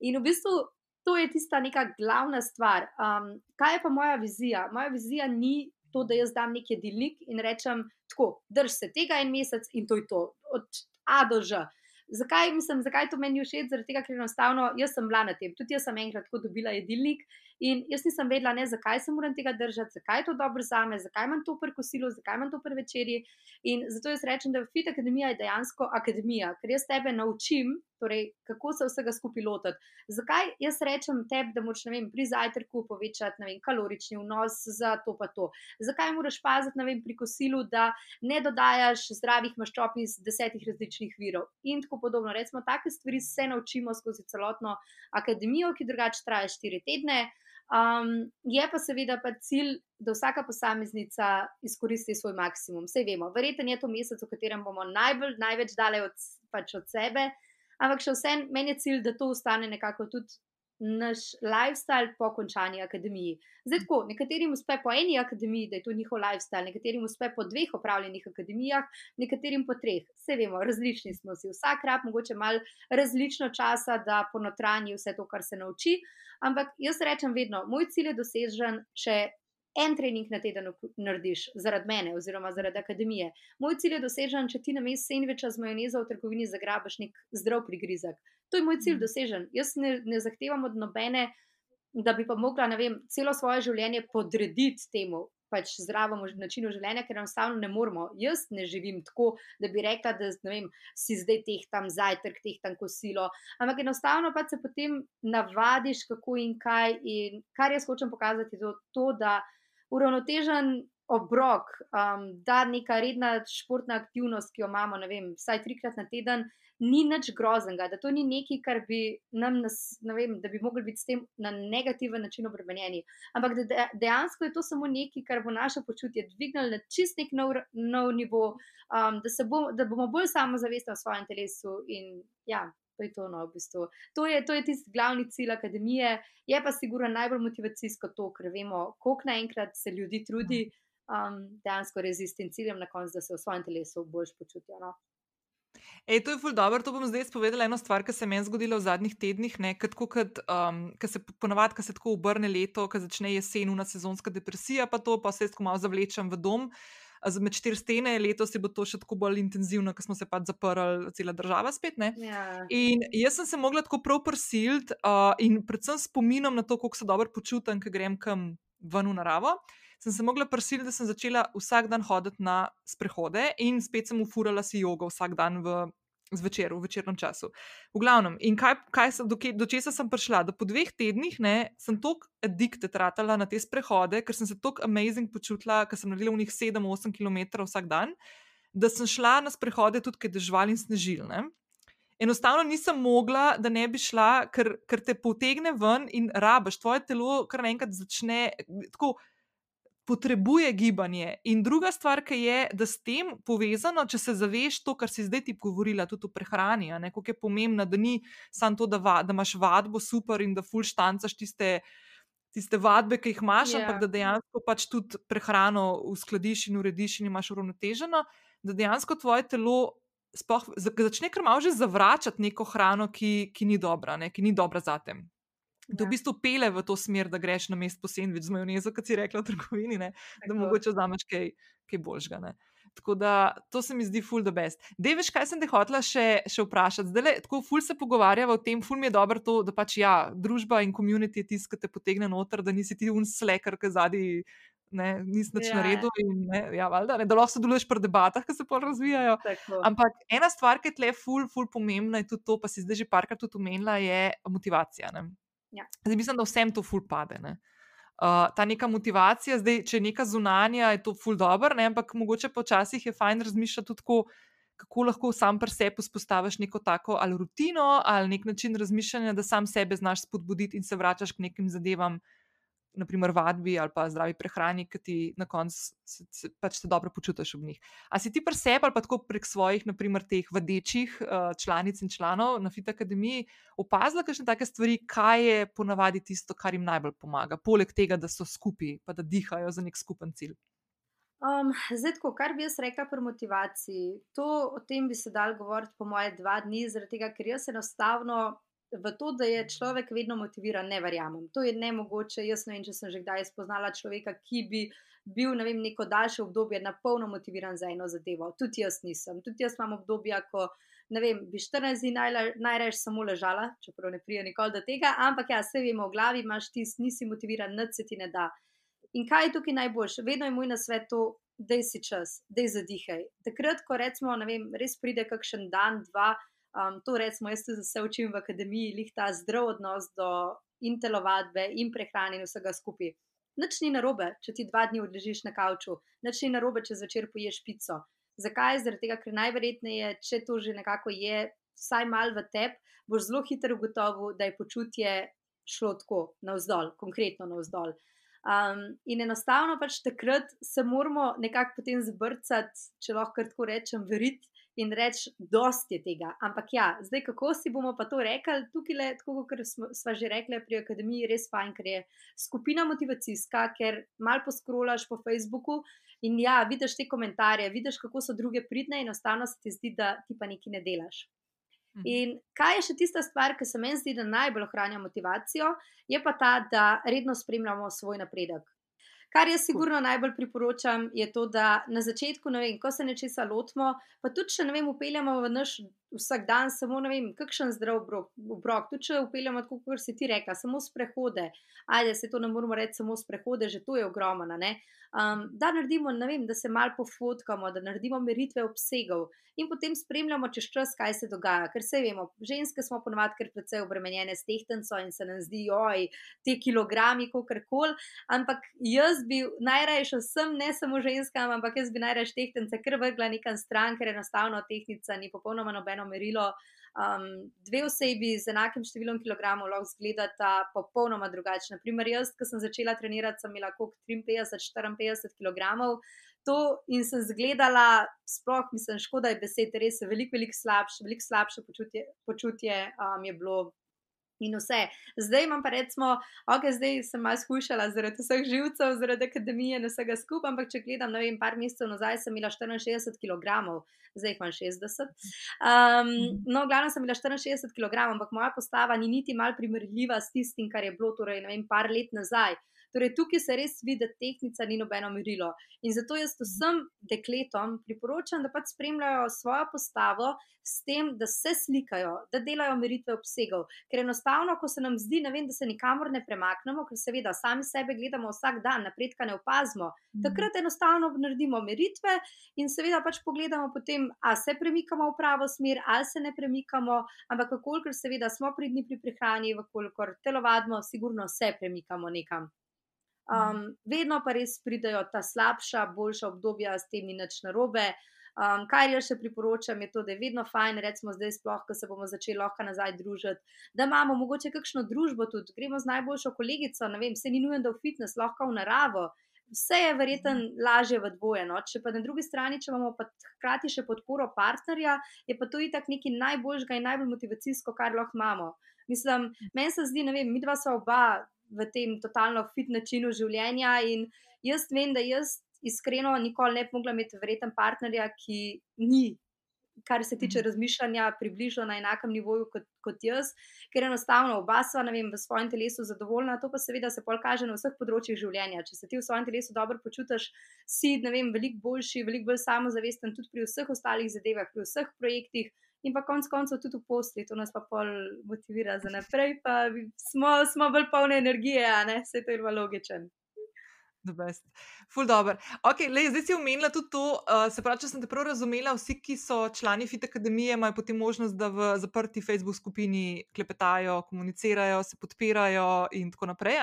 Speaker 2: In v bistvu. To je tista neka glavna stvar. Um, kaj je pa moja vizija? Moja vizija ni to, da jaz dam neki delnik in rečem, tako, drž se tega en mesec in to je to, od A do Ž. Zakaj, mislim, zakaj to meni všeč? Zaradi tega, ker enostavno jaz sem bila na tem. Tudi jaz sem enkrat tako dobila jedilnik in jaz nisem vedela, ne, zakaj se moram tega držati, zakaj je to dobro za me, zakaj imam to prkosilo, zakaj imam to pri večerji. In zato jaz rečem, da Fit Akademija je dejansko akademija, ker jaz tebe naučim, torej, kako se vsega skupaj lotiti. Zakaj jaz rečem tebi, da moraš vem, pri zajtrku povečati vem, kalorični vnos za to pa to? Zakaj moraš paziti vem, pri kosilu, da ne dodajaš zdravih maščob iz desetih različnih virov in tako podobno. Recimo, take stvari se naučimo skozi celotno akademijo, ki drugače traja štiri tedne. Um, je pa seveda pa cilj, da vsaka posameznica izkoristi svoj maksimum. Vse vemo, verjetno je to mesec, v katerem bomo najbolj, največ dali od, pač od sebe, ampak še vsem meni je cilj, da to ostane nekako tudi naš lifestyle po končani akademiji. Zdaj, tako, nekaterim uspe po eni akademiji, da je to njihov lifestyle, nekaterim uspe po dveh opravljenih akademijah, nekaterim po treh. Vse vemo, različni smo si, vsak rab mogoče malo različno časa, da ponotranji vse to, kar se nauči. Ampak jaz rečem vedno, moj cilj je dosežen, če en trening na teden narediš zaradi mene oziroma zaradi akademije. Moj cilj je dosežen, če ti na mestu sendviča z majonezo v trgovini zagrabiš nek zdrav prigrizek. To je moj cilj mm. dosežen. Jaz ne, ne zahtevam od nobene, da bi pa mogla vem, celo svoje življenje podrediti temu. Pač zdravemu načinu življenja, ker enostavno ne moramo. Jaz ne živim tako, da bi rekla, da vem, si zdaj teh tam zajtrk, teh tam kosilo. Ampak enostavno pa se potem navadiš, kako in kaj. In kar jaz hočem pokazati, je to, da uravnotežen obrok, um, da neka redna športna aktivnost, ki jo imamo, ne vem, vsaj trikrat na teden, ni nič groznega, da to ni nekaj, kar bi nam, nas, ne vem, da bi mogli biti s tem na negativen način obremenjeni. Ampak da dejansko je to samo nekaj, kar bo naše počutje dvignilo na čist nek nov, nov nivo, um, da, bom, da bomo bolj samozavestni v svojem telesu in ja. To je, to, no, v bistvu. to, je, to je tisti glavni cilj akademije, je pa sigurno najbolj motivacijsko to, ker vemo, koliko naenkrat se ljudi trudi um, dejansko res s tem ciljem na koncu, da se v svojem telesu bolj počutijo. No.
Speaker 1: Ej, to je ful dobro, to bom zdaj spovedala eno stvar, ki se je zgodila v zadnjih tednih. Ker um, se ponavadi, ko se tako obrne leto, ko začne jesen, una sezonska depresija, pa to pa se tako malo zavlečem v dom. Med štiri stene, letos bo to še tako bolj intenzivno, ker smo se pač zaprli, cela država spet.
Speaker 2: Ja.
Speaker 1: In jaz sem se mogla tako prav prsiliti uh, in predvsem spominom na to, kako se dobro počutim, ker grem kam ven v naravo sem se mogla prisiliti, da sem začela vsak dan hoditi na sprehode in spet sem ufurala si jogo vsak dan v. Zvečer, v večernem času. V glavnem, in kaj, kaj sem, do, do česa sem prišla? Da po dveh tednih ne, sem tako addicted ratala na te sprehode, ker sem se tako amazing počutila, ker sem naredila v njih 7-8 km vsak dan, da sem šla na sprehode tudi, ker je žval in snežil. Ne. Enostavno nisem mogla, da ne bi šla, ker, ker te potegne ven in rabaš, tvoje telo kar naenkrat začne tako potrebuje gibanje. In druga stvar, ki je, da s tem povezano, če se zaveš to, kar si zdaj ti govorila, tudi o prehrani, kako je pomembno, da ni samo to, da, va, da imaš vadbo super in da fulštancaš tiste. Tiste vadbe, ki jih imaš, yeah. ampak ja. da dejansko pač tudi prehrano uskladiš in urediš in imaš uravnoteženo, da dejansko tvoje telo spoh, začne kar malo že zavračati neko hrano, ki, ki ni dobra, ne, ki ni dobra za tem da v ja. bistvu pele v to smer, da greš na mest po sendvič z majonezo, kot si rekla v trgovini, ne? da mogoče vzameš kaj, kaj božga. Ne? Tako da to se mi zdi ful the best. Dej, veš, kaj sem te hotela še, še vprašati. Zdaj, le, tako ful se pogovarjava o tem, ful mi je dobro to, da pač ja, družba in komunity je tisto, ki te potegne noter, da nisi ti un slekar, ki zadnji. Ne, nisi več na redu, in ne, ja, valjda, ne, da lahko sodeluješ pri debatah, ki se pa razvijajo.
Speaker 2: Tako.
Speaker 1: Ampak ena stvar, ki je tle ful, ful pomembna, je tudi to, pa si zdaj že parkrat tudi omenila, je motivacija. Ne.
Speaker 2: Ja.
Speaker 1: Zdaj mislim, da vsem to ful pade. Ne? Uh, ta neka motivacija, zdaj, če je neka zunanja, je to ful dobro, ampak mogoče počasih je fajn razmišljati tudi tako, kako lahko sam pri sebi vzpostaviš neko tako ali rutino ali nek način razmišljanja, da sam sebe znaš spodbuditi in se vračaš k nekim zadevam, naprimer vadbi ali pa zdravi prehrani, ki ti na koncu se, se, pač se dobro počutiš v njih. A si ti pri sebi ali pa tako prek svojih, naprimer, teh vadečih uh, članic in članov na Fit Academy opazila kakšne take stvari, kaj je ponavadi tisto, kar jim najbolj pomaga, poleg tega, da so skupaj, pa da dihajo za nek skupen cilj.
Speaker 2: Um, zdaj, tako, kar bi jaz rekla pri motivaciji, to, o tem bi se dal govoriti po moje dva dni, zaradi tega, ker jaz enostavno v to, da je človek vedno motiviran, ne verjamem. To je ne mogoče. Jaz ne vem, če sem že kdaj spoznala človeka, ki bi bil ne vem, neko daljše obdobje na polno motiviran za eno zadevo. Tudi jaz nisem. Tudi jaz imam obdobja, ko ne vem, bi 14 dni najraje samo ležala, čeprav ne prija nikoli do tega, ampak ja, vse vemo, v glavi imaš ti, nisi motiviran, nič se ti ne da. In kaj je tukaj najboljše? Vedno je moj na svetu. Dej si čas, dej zadihaj. Takrat, ko recimo, vem, res pride kakšen dan, dva, Um, to recimo jaz se učim v akademiji, lih ta zdrav odnos do in telovadbe in prehrane in vsega skupaj. Nič ni narobe, če ti dva dni odležiš na kavču, nič ni narobe, če zvečer poješ pico. Zakaj? Zaradi tega, ker najverjetneje, če to že nekako je, vsaj mal v tebi, boš zelo hitro ugotovil, da je počutje šlo tako navzdol, konkretno navzdol. Um, in enostavno pač takrat se moramo nekako potem zbrcati, če lahko tako rečem, veriti in reči, dosti je tega. Ampak ja, zdaj kako si bomo pa to rekli, tukaj le, tako kot smo že rekli pri akademiji, res fajn, ker je skupina motivacijska, ker mal poskrolaš po Facebooku in ja, vidiš te komentarje, vidiš, kako so druge pridne in enostavno se ti zdi, da ti pa nekaj ne delaš. Mhm. In kaj je še tista stvar, ki se meni zdi, da najbolj ohranja motivacijo, je pa ta, da redno spremljamo svoj napredek. Kar jaz sigurno najbolj priporočam, je to, da na začetku, vem, ko se nečesa lotimo, pa tudi če ne vem, upeljamo v naš vsak dan samo vem, kakšen zdrav obrok. Tudi če upeljamo, kot si ti rekla, samo sprehode, ajde se to ne moramo reči, samo sprehode, že to je ogromno um, da naredimo, vem, da se malo pofotkamo, da naredimo meritve obsegov in potem spremljamo čez čas, kaj se dogaja. Ker se vemo, ženske smo ponovadi kar precej obremenjene s tehtenco in se nam zdi, oj, te kilogrami, kako koli. Ampak jaz bi najraje šel sem, ne samo ženskam, ampak jaz bi najraje tehtence kar vrgla nekam stran, ker enostavno tehnica ni popolnoma nobeno merilo. Um, dve osebi z enakim številom kilogramov lahko izgledata popolnoma drugače. Naprimer, jaz, ki sem začela trenirati, sem imela kot 53-54 kg. To in sem zgledala, sploh mislim, škoda je besed, res je veliko, veliko slabše, veliko slabše počutje, počutje um, je bilo in vse. Zdaj imam pa recimo, ok, zdaj sem malo skušala zaradi vseh živcev, zaradi akademije in vsega skupaj, ampak če gledam, ne vem, par mesecev nazaj sem imela 64 kg, zdaj jih imam 60. Um, no, glavno sem imela 64 kg, ampak moja postava ni niti mal primerljiva s tistim, kar je bilo, torej, ne vem, par let nazaj. Torej, tukaj se res vidi, da tehnika ni nobeno merilo. In zato jaz vsem dekletom priporočam, da pač spremljajo svojo postavo s tem, da se slikajo, da delajo meritve obsegov. Ker enostavno, ko se nam zdi, vem, da se nikamor ne premaknemo, ker seveda sami sebe gledamo vsak dan, napredka ne opazimo, mhm. takrat enostavno naredimo meritve in seveda pač pogledamo potem, ali se premikamo v pravo smer, ali se ne premikamo, ampak kolikor seveda smo pridni pri prehrani, kolikor telovadimo, sigurno se premikamo nekam. Um, vedno pa res pridejo ta slabša, boljša obdobja s temi nič narobe. Um, kar jaz še priporočam, je to, da je vedno fajn, recimo zdaj, sploh, ko se bomo začeli lahko nazaj družiti, da imamo mogoče kakšno družbo tudi, gremo z najboljšo kolegico, ne vem, se ni nujen, da v fitness, lahko v naravo. Vse je verjetno lažje v dvoje. No? Če pa na drugi strani, če imamo pa hkrati še podporo partnerja, je pa to itak nekaj najboljšega in najbolj motivacijsko, kar lahko imamo. Mislim, meni se zdi, ne vem, mi dva sva oba v tem totalno fit načinu življenja. In jaz vem, da jaz iskreno nikoli ne bi mogla imeti verjeten partnerja, ki ni. Kar se tiče mhm. razmišljanja, približno na enakem nivoju kot, kot jaz, ker enostavno oba sva vem, v svojem telesu zadovoljna, to pa seveda se pol kaže na vseh področjih življenja. Če se ti v svojem telesu dobro počutiš, si veliko boljši, veliko bolj samozavesten tudi pri vseh ostalih zadevah, pri vseh projektih, in pa konec koncev tudi v posli, to nas pa pol motivira za naprej, pa smo, smo bolj polne energije, ne, vse to je pa logičen.
Speaker 1: Ful dobro. Okay, lej, zdaj si omenila tudi to, uh, se pravi, če sem te prav razumela, vsi, ki so člani Fit Akademije, imajo potem možnost, da v zaprti Facebook skupini klepetajo, komunicirajo, se podpirajo in tako naprej.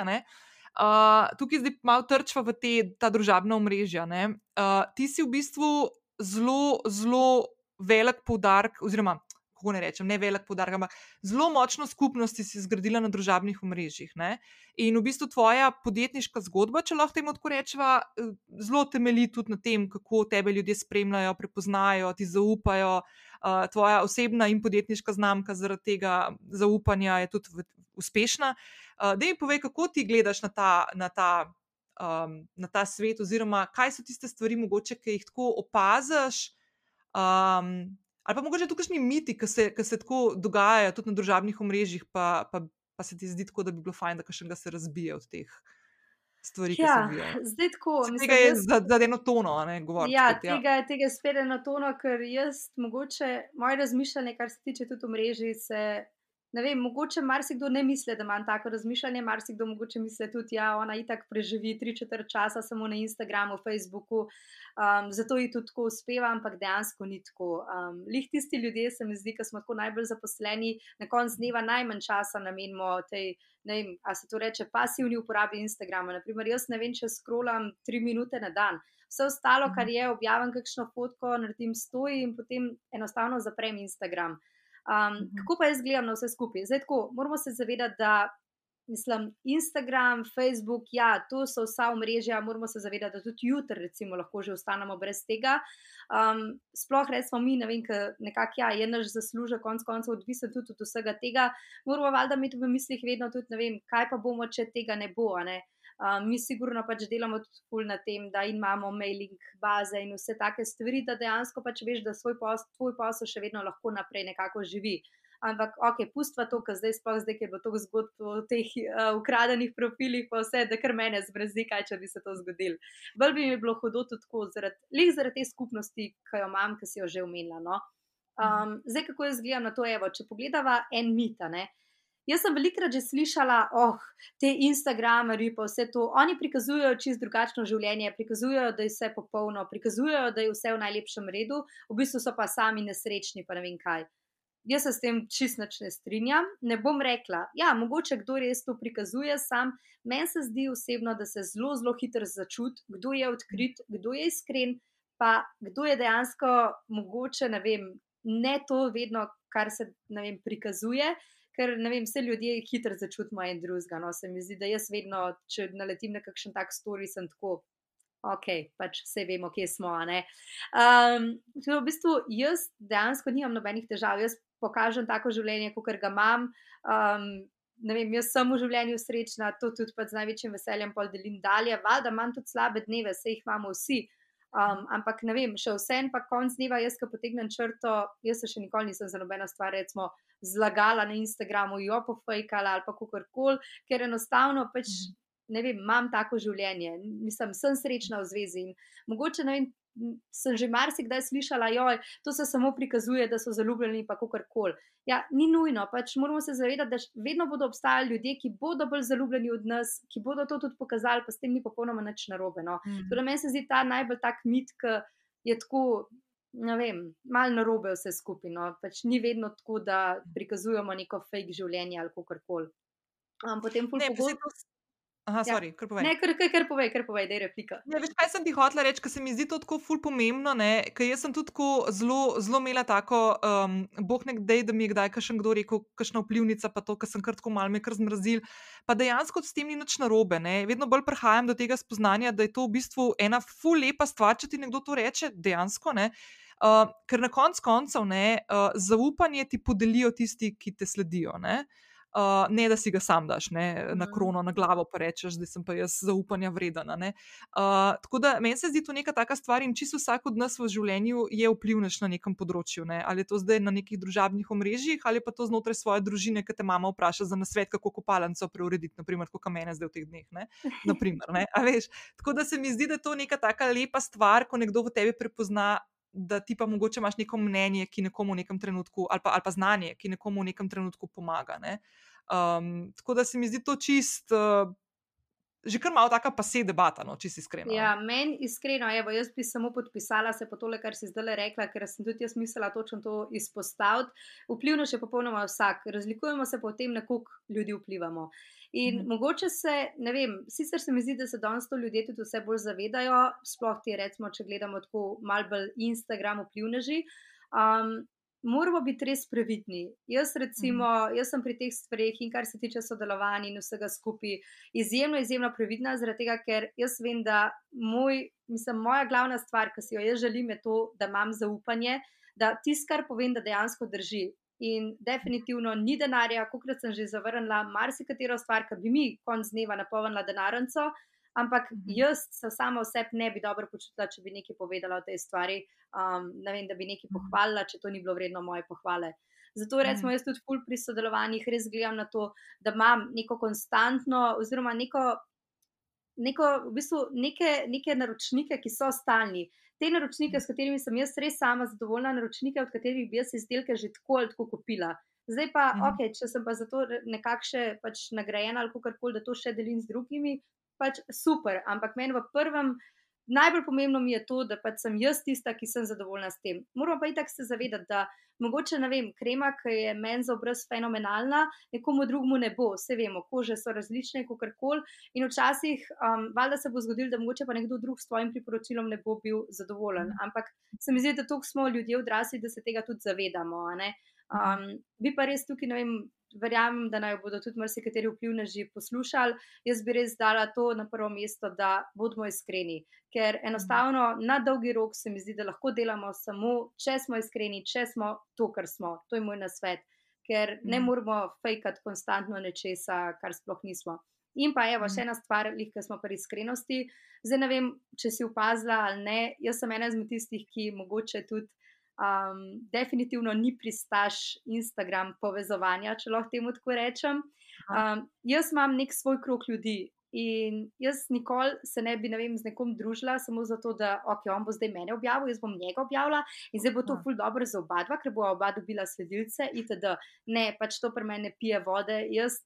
Speaker 1: Uh, tukaj zdaj malo trčva v te, ta družabna omrežja. Uh, ti si v bistvu zelo, zelo velik poudarek, oziroma kako ne rečem, ne velik poudarek, ampak zelo močno skupnost si zgradila na družabnih omrežjih. Ne? In v bistvu tvoja podjetniška zgodba, če lahko temu tako rečemo, eh, zelo temelji tudi na tem, kako tebe ljudje spremljajo, prepoznajo, ti zaupajo. Uh, tvoja osebna in podjetniška znamka zaradi tega zaupanja je tudi uspešna. Uh, da mi povej, kako ti gledaš na ta, na, ta, um, na ta svet, oziroma kaj so tiste stvari, mogoče, ki jih tako opaziš, Um, ali pa mogoče tukaj neki miti, ki se, se tako dogajajo tudi na družabnih omrežjih, pa, pa, pa se ti zdi tako, da bi bilo fajn, da še ga se razbije od teh. Stvari,
Speaker 2: ja, zdaj tako.
Speaker 1: Mislim, tega je jaz, za, za eno tono, ne govoriti.
Speaker 2: Ja, spet, ja, tega, tega je spet eno tono, ker jaz, mogoče, moje razmišljanje, kar se tiče tudi omrežij, se ne vem, mogoče marsikdo ne misli, da ima tako razmišljanje, marsikdo mogoče misli tudi, da ja, ona itak preživi tri četrt časa samo na Instagramu, Facebooku, um, zato ji tudi tako uspeva, ampak dejansko ni tako. Um, lih tisti ljudje, se mi zdi, ki smo tako najbolj zaposleni, na koncu dneva najmanj časa namenimo tej. Ne vem, a se to reče pasivni uporabi Instagrama. Naprimer, jaz ne vem, če skrolam tri minute na dan. Vse ostalo, kar je, objavim kakšno fotko, naredim stoji in potem enostavno zaprem Instagram. Um, kako pa jaz gledam na vse skupaj? Zdaj, tako, moramo se zavedati, da mislim, Instagram, Facebook, ja, to so vsa omrežja, moramo se zavedati, da tudi jutri, recimo, lahko že ostanemo brez tega. Um, sploh recimo mi, ne vem, nekako ja, je naš zaslužek, konc koncev, odvisen tudi od vsega tega. Moramo valjda imeti v mislih vedno tudi, ne vem, kaj pa bomo, če tega ne bo. Ne? Um, mi, sigurno, pač delamo tudi na tem, da imamo mailing baze in vse take stvari, da dejansko pač veš, da svoj pos, tvoj posel še vedno lahko naprej nekako živi. Ampak, ok, pustva to, kar zdaj sploh zdaj, ker bo to zgodb o teh uh, ukradenih profilih, pa vse, da kar mene zbrzi, kaj če bi se to zgodilo. Bolj bi mi bilo hudo tudi tako, zaradi zarad te skupnosti, ki jo imam, ki si jo že omenila. No? Um, zdaj, kako jaz gledam na to, evo, če pogledava en mita, ne, uh, Jaz sem velikrat že slišala, oh, te Instagramerji, pa vse to. Oni prikazujejo čist drugačno življenje, prikazujejo, da je vse popolno, prikazujejo, da je vse v najlepšem redu, v bistvu so pa sami nesrečni, pa ne vem kaj. Jaz se s tem čist ne strinjam. Ne bom rekla, ja, mogoče kdo res to prikazuje sam. Meni se zdi osebno, da se zelo, zelo hitro začuti, kdo je odkrit, kdo je iskren, pa kdo je dejansko mogoče, ne vem, ne to vedno, kar se vem, prikazuje ker ne vem, vse ljudje hitro začutimo en drugega. No, se mi zdi, da jaz vedno, če naletim na kakšen tak story, sem tako. Ok, pač vse vemo, kje smo. Um, v bistvu jaz dejansko nimam nobenih težav, jaz pokažem tako življenje, kot ga imam. Um, vem, jaz sem v življenju srečna, to tudi pač z največjim veseljem pol delim dalje, valjda imam tudi slabe dneve, se jih imamo vsi. Um, ampak ne vem, še vsem pa konc dneva, jaz ko potegnem črto, jaz se še nikoli nisem za nobeno stvar, recimo, zlagala na Instagramu, jo pofajkala ali pa kakorkoli, ker enostavno pač. Mhm. Ne vem, imam tako življenje, mislim, sem srečna v zvezi. Mogoče ne vem, sem že marsikdaj slišala, da to se samo prikazuje, da so zaljubljeni, pa kako koli. Ja, ni nujno, pač moramo se zavedati, da vedno bodo obstajali ljudje, ki bodo bolj zaljubljeni od nas, ki bodo to tudi pokazali, pa s tem ni popolnoma nič narobe. No. Mm. Torej, meni se zdi ta najbolj tak mit, ki je tako. Ne vem, malo narobe vse skupaj. No. Pač ni vedno tako, da prikazujemo neko fake življenje ali kako koli. Um, potem,
Speaker 1: ne, pogosto. Aha, ja. sorry, kar povej.
Speaker 2: Ne, kar, kar, kar povej, kar povej, da je replika.
Speaker 1: Ja, veš, kaj sem ti hotela reči, ker se mi zdi to tako ful pomembno, ker jaz sem tudi zelo, zelo imela tako, um, boh nek dej, da mi je kdaj kakšen kdo rekel, kakšna vplivnica, pa to, ker sem kar tako mal me kar zmrazil. Pa dejansko s tem ni nič narobe. Ne? Vedno bolj prihajam do tega spoznanja, da je to v bistvu ena ful lepa stvar, če ti nekdo to reče, dejansko. Ne? Uh, ker na koncu koncev ne, uh, zaupanje ti podelijo tisti, ki te sledijo. Ne? Uh, ne, da si ga sam daš ne, na mhm. krono, na glavo, pa rečeš, da sem pa jaz zaupanja vredna. Uh, tako da meni se zdi to neka taka stvar in čisto vsak od nas v življenju je vplivnež na nekem področju. Ne. Ali je to zdaj na nekih družabnih omrežjih, ali pa to znotraj svoje družine, ki te mama vpraša za nasvet, kako kopalnico preurediti, naprimer, kot mene zdaj v teh dneh. Ne. Naprimer, ne. Tako da se mi zdi, da je to neka taka lepa stvar, ko nekdo v tebi prepozna. Da ti pa mogoče imaš neko mnenje, ki nekomu v nekem trenutku, ali pa, ali pa znanje, ki nekomu v nekem trenutku pomaga. Uh, Um, tako da se mi zdi to čist. Uh, Že kar malo taka pase debata, no, če si iskrena.
Speaker 2: Ja, meni iskreno, evo, jaz bi samo podpisala se po tole, kar si zdaj rekla, ker sem tudi jaz mislila točno to izpostaviti. Vplivno še popolnoma vsak, razlikujemo se po tem, na koliko ljudi vplivamo. In mhm. mogoče se, ne vem, sicer se mi zdi, da se danes to ljudje tudi vse bolj zavedajo, sploh ti recimo, če gledamo tako mal bolj Instagram vplivneži. Um, moramo biti res previdni. Jaz, recimo, mhm. jaz sem pri teh stvareh in kar se tiče sodelovanja in vsega skupaj, izjemno, izjemno previdna, zaradi tega, ker jaz vem, da moj, mislim, moja glavna stvar, ki si jo jaz želim, je to, da imam zaupanje, da tisto, kar povem, da dejansko drži. In definitivno ni denarja, kot sem že zavrnila, marsikatero stvar, ki bi mi konc dneva napolnila denarnico, ampak mhm. jaz se samo oseb ne bi dobro počutila, če bi nekaj povedala o tej stvari. Um, ne vem, da bi nekaj mhm. pohvalila, če to ni bilo vredno moje pohvale. Zato recimo mhm. jaz tudi ful pri sodelovanjih res gledam na to, da imam neko konstantno, oziroma neko, neko, v bistvu neke, neke naročnike, ki so stalni. Te naročnike, s katerimi sem jaz res sama zadovoljna, naročnike, od katerih bi jaz izdelke že tako ali tako kupila. Zdaj pa, mm. ok, če sem pa za to nekakšne pač nagrajena ali kako koli, da to še delim z drugimi, pač super, ampak meni v prvem. Najbolj pomembno mi je to, da pač sem jaz tista, ki sem zadovoljna s tem. Moramo pa itak se zavedati, da mogoče, ne vem, krema, ki je meni za obraz fenomenalna, nekomu drugemu ne bo. Vse vemo, kože so različne, kako koli. In včasih, um, valjda se bo zgodilo, da mogoče pa nekdo drug s tvojim priporočilom ne bo bil zadovoljen. Mhm. Ampak se mi zdi, da tukaj smo ljudje odrasli, da se tega tudi zavedamo. Um, bi pa res tukaj, ne vem, verjamem, da naj bodo tudi marsikateri vplivneži poslušali. Jaz bi res dala to na prvo mesto, da bodimo iskreni. Ker enostavno na dolgi rok se mi zdi, da lahko delamo samo, če smo iskreni, če smo to, kar smo. To je moj nasvet. Ker ne mhm. moramo fejkati konstantno nečesa, kar sploh nismo. In pa evo, še mhm. ena stvar, ki smo pri iskrenosti. Zdaj ne vem, če si opazila ali ne. Jaz sem ena izmed tistih, ki mogoče tudi um, definitivno ni pristaš Instagram povezovanja, če lahko temu tako rečem. Um, jaz imam nek svoj krok ljudi. In jaz nikoli se ne bi ne vem, z nekom družila, samo zato, da okay, on bo zdaj mene objavil, jaz bom njega objavila in zdaj bo to ful dobro za oba dva, ker bo oba dobila sledilce. Itd. Ne, pač to pri meni pije vode. Jaz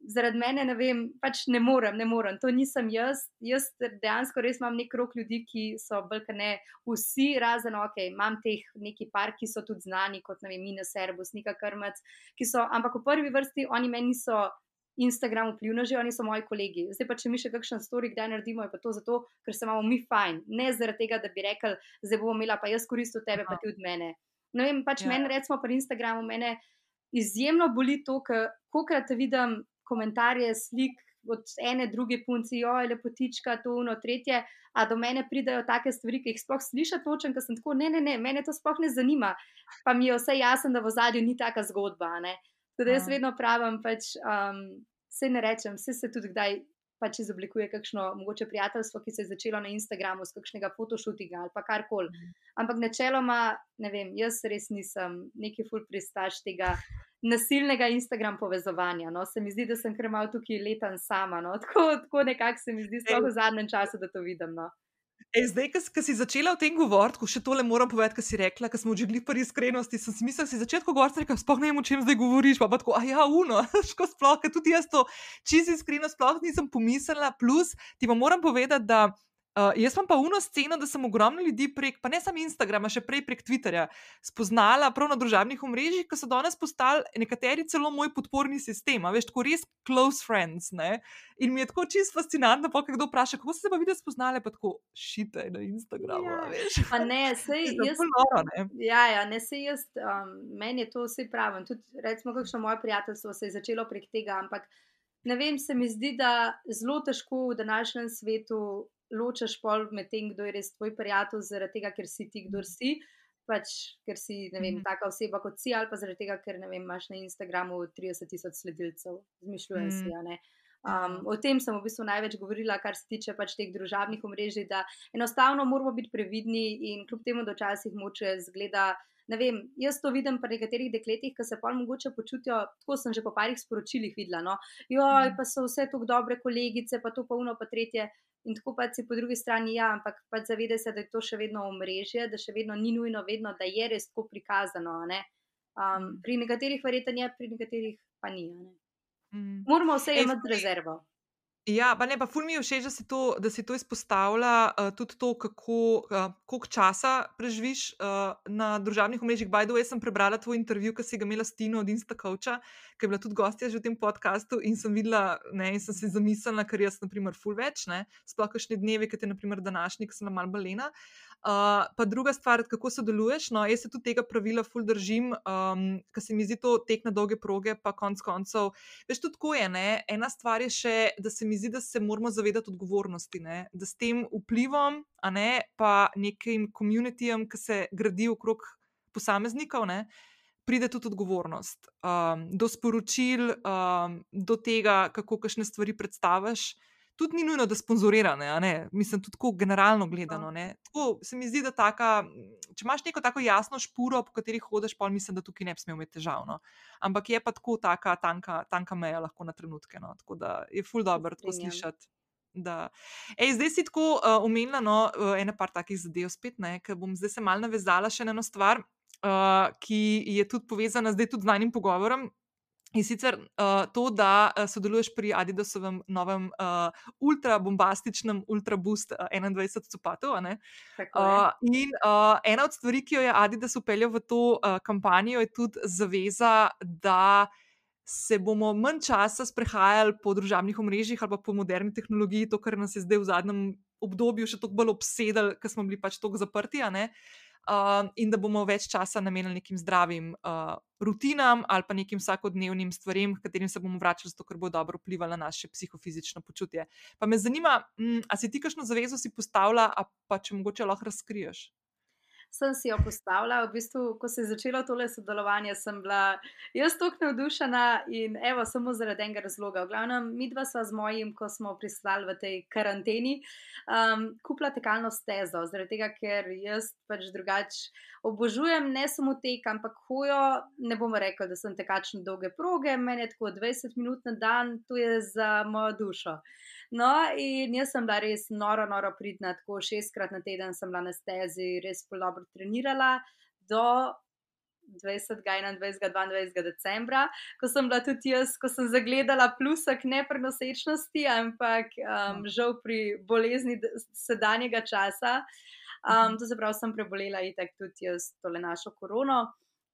Speaker 2: zaradi mene, ne vem, pač ne morem, ne morem, to nisem jaz. Jaz dejansko res imam nek rok ljudi, ki so bolj ne vsi, razen ok, imam teh neki par, ki so tudi znani, kot ne vem, Mina Serbus, Nika Krmac, ki so, ampak v prvi vrsti oni meni niso. Instagram vplivno že, oni so moji kolegi. Zdaj pa, če mi še kakšen story, kdaj naredimo, je pa to zato, ker se imamo mi fajn. Ne zaradi tega, da bi rekel, zdaj bomo imela pa jaz koristil tebe, Aha. pa ti od mene. Ne vem, pač ja. meni, recimo, pri Instagramu, mene izjemno boli to, ker kokrat vidim komentarje, slik od ene, druge punce, jo je lepotička, to uno, tretje. A do mene pridajo take stvari, ki jih sploh slišiš, točen, ker sem tako, ne, ne, ne, mene to sploh ne zanima. Pa mi je vse jasno, da v zadju ni taka zgodba. Ne? Tudi jaz vedno pravim, pač, um, se ne rečem, vse se tudi kdaj pač izoblikuje kakšno mogoče prijateljstvo, ki se je začelo na Instagramu, z kakšnega fotoshootinga ali pa karkoli. Mhm. Ampak načeloma, ne vem, jaz res nisem neki full pristaš tega. Nasilnega Instagram povezovanja. No? Se mi zdi, da sem kar malo tukaj letan sama. No? Tako, tako nekako se mi zdi, sploh v zadnjem času, da to vidim. No?
Speaker 1: E, zdaj, ko si začela o tem govoriti, ko še tole moram povedati, kar si rekla, ker smo že bili pri iskrenosti, sem si mislila, da si začela govoriti, rekel, sploh ne vem, o čem zdaj govoriš. Pa, pa tako, a ja, uno, ško sploh, ker tudi jaz to čisto iskreno sploh nisem pomislila. Plus, ti pa moram povedati, da. Uh, jaz imam pa uno sceno, da sem ogromno ljudi prek, pa ne samo Instagrama, še prej prek Twitterja, spoznala prav na družabnih omrežjih, ki so danes postali nekateri celo moj podporni sistem, veš, tako res close friends. Ne? In mi je tako čisto fascinantno, pa kdo vpraša, kako se pa vidi spoznale, pa tako šite na Instagramu. Ja. Veš,
Speaker 2: pa ne, sej jaz.
Speaker 1: Noro, ne?
Speaker 2: Ja, ja, ne se jaz, um, meni je to vse pravim. Tudi, recimo, kakšno moje prijateljstvo se je začelo prek tega, ampak. Ne vem, se mi zdi, da zelo težko v današnjem svetu ločaš pol med tem, kdo je res tvoj prijatelj, zaradi tega, ker si ti, kdo si. Pač, ker si, vem, mm. taka oseba kot si, ali pa zaradi tega, ker vem, imaš na Instagramu 30 tisoč sledilcev, zmišljujem mm. si. Um, o tem sem v bistvu največ govorila, kar se tiče pač teh družabnih omrežij, da enostavno moramo biti previdni in kljub temu, da včasih moče zgleda ne vem, jaz to vidim pri nekaterih dekletih, ki se pa mogoče počutijo, tako sem že po parih sporočilih videla. No, joj, mhm. pa so vse tako dobre kolegice, pa to pa uno, pa tretje. In tako pa si po drugi strani, ja, ampak pa zavede se, da je to še vedno omrežje, da še vedno ni nujno, vedno, da je res tako prikazano. Um, mhm. pri nekaterih verjetno je, pri nekaterih pa ni. Mm. Moramo vse imeti rezervo.
Speaker 1: Ja, pa ne, pa ful mi je všeč, da si to, da si to izpostavlja, uh, tudi to, kako uh, koliko časa preživiš uh, na družabnih omrežjih. Bajdo, jaz sem prebrala tvoj intervju, ki si ga imela s Tino od Instacoacha, ki je bila tudi gostja že v tem podkastu in sem videla, ne, in sem si zamislila, ker jaz, na primer, ful več, ne, sploh kakšne dneve, kot je, na primer, današnji, ki sem na mal balena. Uh, pa druga stvar, kako sodeluješ. No, jaz se tudi tega pravila ful držim, um, ker se mi zdi to tek na dolge proge, pa konc koncev. Veš, tudi tako je. Ne? Ena stvar je še, da se mi zdi, da se moramo zavedati odgovornosti, ne? da s tem vplivom, a ne pa nekim komunitijem, ki se gradi okrog posameznikov. Ne? Pride tudi odgovornost um, do sporočil, um, do tega, kako kakšne stvari predstaviš tudi ni nujno, da sponzorirane, mislim, tudi tako generalno gledano. Tako, se mi zdi, da taka, če imaš neko tako jasno špuro, po kateri hodiš, pa mislim, da tukaj ne bi smel imeti težav. No. Ampak je pa tako taka tanka, tanka meja lahko na trenutke. No. Tako da je ful dobro tako slišati. Ej, zdaj si tako uh, omenila no, uh, ene par takih zadev, spet ne, ker bom zdaj se mal navezala še na eno stvar, uh, ki je tudi povezana zdaj tudi z najnim pogovorom. In sicer uh, to, da uh, sodeluješ pri Adidasovem novem uh, ultrabombastičnem Ultra Boost uh, 21 copatov. Uh, in uh, ena od stvari, ki jo je Adidas upeljal v to uh, kampanjo, je tudi zaveza, da se bomo manj časa sprehajali po družabnih omrežjih ali po moderni tehnologiji, to, kar nas je zdaj v zadnjem obdobju še toliko bolj obsedel, ker smo bili pač tako zaprti. Uh, uh, in da bomo več časa namenili nekim zdravim uh, rutinam ali pa nekim vsakodnevnim stvarem, katerim se bomo vračali, zato ker bo dobro vplivalo na naše psihofizično počutje. Pa me zanima, um, a si ti kakšno zavezo si postavila, pa če mogoče lahko razkriješ
Speaker 2: sem si jo postavila. V bistvu, ko se je začelo tole sodelovanje, sem bila jaz tako navdušena in evo, samo zaradi enega razloga. V glavnem, mi dva sva z mojim, ko smo pristali v tej karanteni, um, kupila tekalno stezo, zaradi tega, ker jaz pač drugače obožujem ne samo tek, ampak hojo. Ne bom rekel, da sem tekačne dolge proge, meni je tako 20 minut na dan, to je za mojo dušo. No, in jaz sem bila res noro, noro pridna, tako šestkrat na teden sem bila na stezi, res zelo dobro trenirala do 20. in 21. 22. decembra, ko sem bila tudi jaz, ko sem zagledala plusak neprenosečnosti, ampak um, žal pri bolezni sedanjega časa. Um, to se pravi, sem prebolela in tako tudi jaz tole našo korono.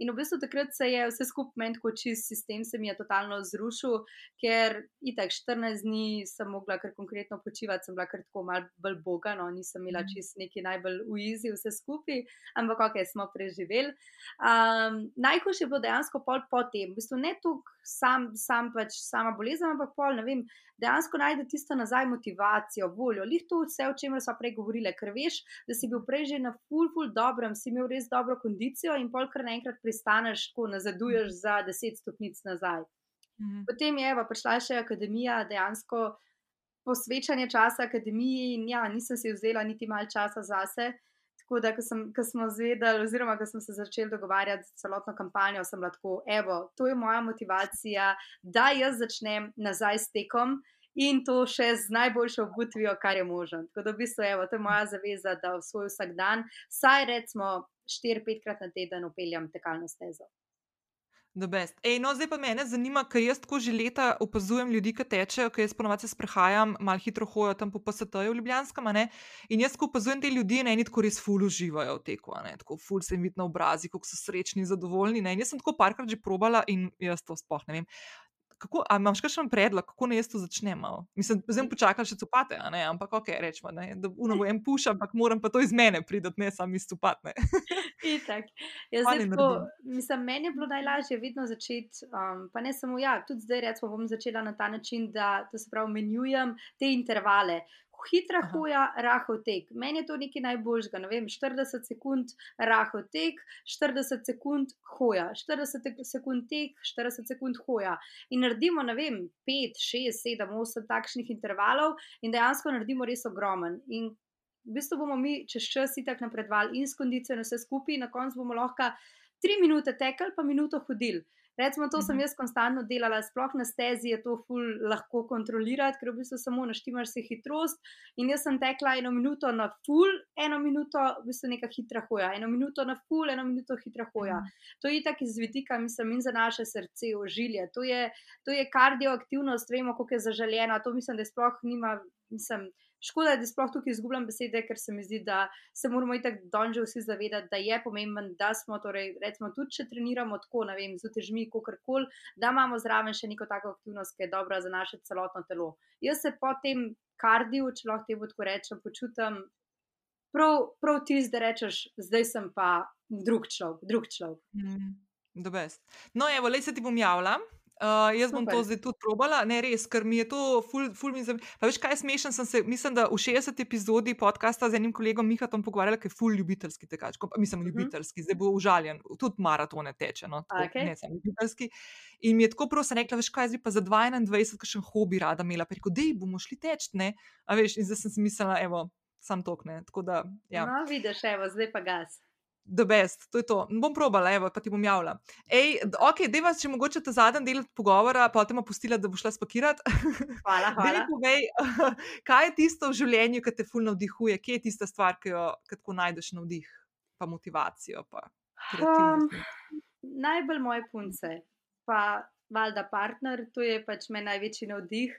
Speaker 2: In v bistvu takrat se je vse skupaj meni, kot čist sistem, se mi je totalno zrušil, ker itak 14 dni sem mogla kar konkretno počivati, sem bila kar tako mal bolj boga, no nisem imela mhm. čist neki najbolj uizi vse skupaj, ampak ok, smo preživeli. Um, Najhujše je bilo dejansko pol potem, v bistvu ne toliko sam, sam pač sama bolezen, ampak pol, ne vem, dejansko najde tisto nazaj motivacijo, voljo. Lih to vse, o čemer smo prej govorili, ker veš, da si bil prej že na full, full dobrem, si imel res dobro kondicijo in pol kar naenkrat pristaneš, ko nazaduješ za deset stopnic nazaj. Mhm. Potem je pa prišla še akademija, dejansko posvečanje časa akademiji in ja, nisem si vzela niti malo časa zase. Tako da, ko, smo zvedeli, oziroma ko smo se začeli dogovarjati z celotno kampanjo, sem lahko, evo, to je moja motivacija, da jaz začnem nazaj s tekom in to še z najboljšo obutvijo, kar je možno. Tako da, v bistvu, evo, to je moja zaveza, da v svoj vsak dan, saj recimo 4-5krat na teden upeljem tekalno stezo.
Speaker 1: Ej, no, zdaj pa me zanima, ker jaz tako že leta opazujem ljudi, ki tečejo, ker jaz ponovadi se sprehajam, malo hitro hojo tam po PST-ju Ljubljanskem. In jaz, ko opazujem te ljudi, ne eni tako res ful uživajo v teku, tako ful se jim vidi na obrazi, kako so srečni zadovoljni. Ne? In jaz sem tako parkrat že probala in jaz to sploh ne vem kako, a imaš kakšen predlog, kako naj jaz to začnem? Mislim, zdaj počakam še copate, ampak ok, rečemo, ne, da uno bo en puš, ampak moram pa to iz mene pridati, ne samo iz copate.
Speaker 2: mislim, meni je bilo najlažje vedno začeti, um, pa ne samo ja, tudi zdaj recimo bom začela na ta način, da to se pravi, menjujem te intervale hitra Aha. hoja, rahel tek. Meni je to nekaj najboljšega. Ne vem, 40 sekund rahel tek, 40 sekund hoja, 40 sekund tek, 40 sekund hoja. In naredimo, ne vem, 5, 6, 7, 8 takšnih intervalov in dejansko naredimo res ogromen. In v bistvu bomo mi čez čas itak napredovali in s kondicijo, in vse skupaj, na koncu bomo lahko 3 minute tekli, pa minuto hodili. Recimo, to sem mhm. jaz konstantno delala, sploh na stezi je to ful lahko kontrolirati, ker v bistvu samo naštimaš si hitrost. In jaz sem tekla eno minuto na ful, eno minuto v bistvu neka hitra hoja, eno minuto na ful, eno minuto hitra hoja. Mhm. To je tako iz vidika, mislim, in za naše srce, ožilje. To je, to je kardioaktivnost, vemo, koliko je zaželjena. To mislim, da sploh nima, mislim. Škoda, da sploh tukaj izgubljam besede, ker se mi zdi, da se moramo tako donže vsi zavedati, da je pomemben, da smo, torej, recimo, tudi če treniramo tako, ne vem, z utežmi, kako koli, da imamo zraven še neko tako aktivnost, ki je dobra za naše celotno telo. Jaz se po tem kardiju, če lahko temu tako rečem, počutim prav, prav tisti, da rečeš, zdaj sem pa drug človek. Drug človek.
Speaker 1: Mm, no, evo, le se ti bom javila. Uh, jaz bom Super. to zdaj tudi probala, ne res, ker mi je to ful, ful mi zanimivo. Veš, kaj smešen? Sem se, mislim, da v 60 epizodi podcasta z enim kolegom Mihatom pogovarjala, ker je ful ljubiteljski tekač. Mislim, uh mhm. -huh. ljubiteljski, zdaj bo užaljen, tudi maratone teče, no, tako, okay. ne samo ljubiteljski. In mi je tako prosim rekla, veš, kaj zdaj pa za 21, kakšen hobi rada imela. Preko, da bomo šli teč, ne. A veš, in zdaj sem si mislila, evo, sam tokne. Ja.
Speaker 2: No, vidiš, evo, zdaj pa gas
Speaker 1: the best, to je to. Bom probala, evo, pa ti bom javila. Ej, ok, da vas, če mogoče ta zadnji del pogovora, pa te bom pustila, da boš šla spakirati.
Speaker 2: Hvala, hvala.
Speaker 1: Povej, kaj je tisto v življenju, ki te fulno navdihuje, kje je tista stvar, ki jo tako najdeš navdih, pa motivacijo. Pa um,
Speaker 2: najbolj moje punce, pa valjda partner, to je pač meni največji navdih.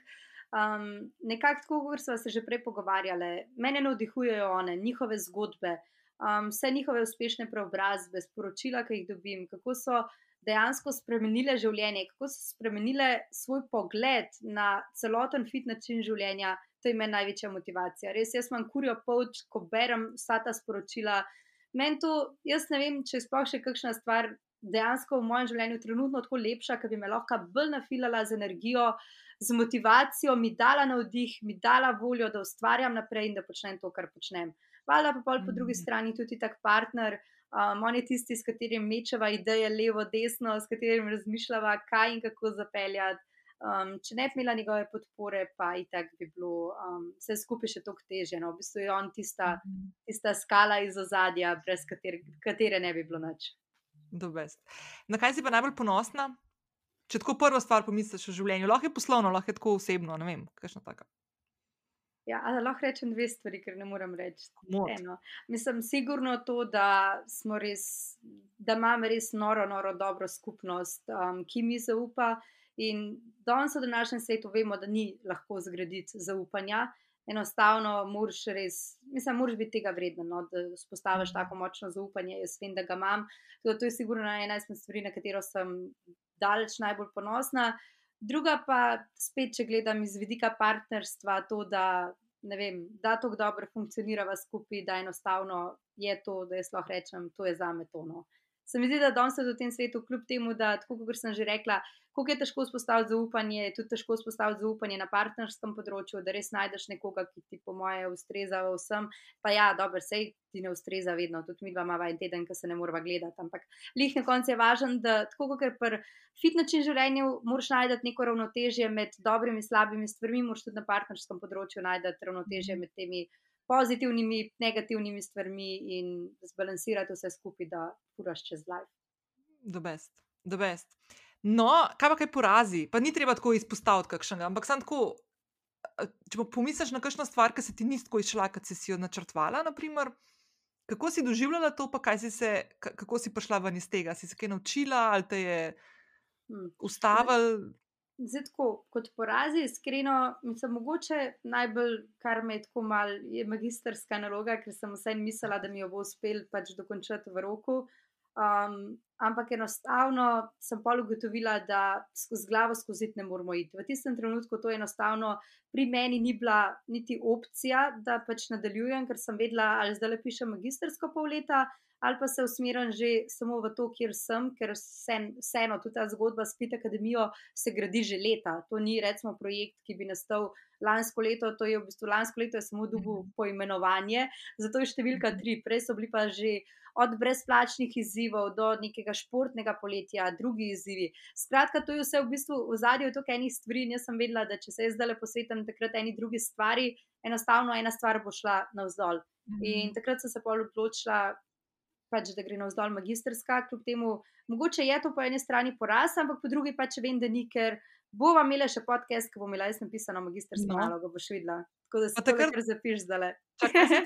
Speaker 2: Um, nekako tako, kot smo se že prej pogovarjali, mene navdihujejo one, njihove zgodbe um, vse njihove uspešne preobrazbe, sporočila, ki jih dobim, kako so dejansko spremenile življenje, kako so spremenile svoj pogled na celoten fit način življenja. To je meni največja motivacija. Res, jaz imam kurijo povč, ko berem vsa ta sporočila. Meni to, jaz ne vem, če je sploh še kakšna stvar dejansko v mojem življenju trenutno tako lepša, ker bi me lahko bolj nafilala z energijo, z motivacijo, mi dala navdih, mi dala voljo, da ustvarjam naprej in da počnem to, kar počnem valjda pa pol po drugi mm. strani tudi tak partner. Um, on je tisti, s katerim mečeva ideje levo, desno, s katerim razmišljava, kaj in kako zapeljati. Um, če ne bi imela njegove podpore, pa i tak bi bilo um, vse skupaj še toliko teže. No? V bistvu je on tista, mhm. tista skala iz ozadja, brez katere, katere ne bi bilo nič.
Speaker 1: Na kaj si pa najbolj ponosna? Če tako prvo stvar pomisliš v življenju, lahko je poslovno, lahko je tako osebno, ne vem, kakšno tako.
Speaker 2: Ja, lahko rečem dve stvari, ker ne morem reči eno. Mislim, sigurno to, da, res, da imam res noro, noro dobro skupnost, um, ki mi zaupa. In danes v današnjem svetu vemo, da ni lahko zgraditi zaupanja. Enostavno, moraš res, mislim, moraš biti tega vreden, no, da spostaviš mhm. tako močno zaupanje. Jaz vem, da ga imam. Tudi to je sigurno ena izmed stvari, na katero sem daleč najbolj ponosna. Druga pa spet, če gledam iz vidika partnerstva, to, da ne vem, da tako dobro funkcioniramo skupaj, da enostavno je to, da jaz lahko rečem, to je za me tono. Se mi zdi, da danes v tem svetu, kljub temu, da, tako kot sem že rekla, kako je težko spostaviti zaupanje, je tudi težko spostaviti zaupanje na partnerskem področju, da res najdeš nekoga, ki ti, po moje, ustreza vsem. Pa ja, dobro, sej ti ne ustreza vedno, tudi mi dva imamo en teden, ki se ne moramo gledati. Ampak lih na koncu je važno, da tako kot pri fit način življenja, moraš najti neko ravnotežje med dobrimi in slabimi stvarmi, moraš tudi na partnerskem področju najti ravnotežje med temi. Pozitivnimi, negativnimi stvarmi, in zbalansirati vse skupaj, da furaš čez life.
Speaker 1: The best, the best. No, kaj pa kaj porazi, pa ni treba tako izpostaviti kakšnega, ampak samo tako. Če pomisliš na kakšno stvar, ki se ti ni tako izšla, kot si jo načrtvala, naprimer, kako si doživljala to, pa si se, kako si prišla ven iz tega? Si se kaj naučila ali te je hm. ustavil?
Speaker 2: Zdaj, tako, kot porazi, iskreno, mislim, mogoče najbolj, kar me je tako mal, je magistrska naloga, ker sem vsaj mislila, da mi jo bo uspel pač dokončati v roku. Um, ampak enostavno sem pa ugotovila, da skozi glavo skozi ne moramo iti. V tistem trenutku to enostavno pri meni ni bila niti opcija, da pač nadaljujem, ker sem vedela, ali zdaj le pišem magistrsko pol leta, ali pa se usmerjam že samo v to, kjer sem, ker vseeno tudi ta zgodba s Pit Akademijo se gradi že leta. To ni recimo projekt, ki bi nastal. Lansko leto, to je v bistvu lansko leto, je samo dugo mhm. poimenovanje, zato je številka mhm. tri, prej so bili pa že od brezplačnih izzivov do nekega športnega poletja, drugi izzivi. Skratka, to je vse v bistvu v zadju toliko enih stvari. Jaz sem vedela, da če se jaz zdaj posvetim takrat eni drugi stvari, enostavno ena stvar bo šla navzdol. Mhm. In takrat sem se pa odločila, pač, da gre navzdol magistrska, kljub temu, mogoče je to po eni strani poraz, ampak po drugi pač vem, da ni, ker bova imela še podcast, ki bo imela jaz napisano magistrsko no. nalogo, boš videla. Tako da se takrat kar zapiš zdaj.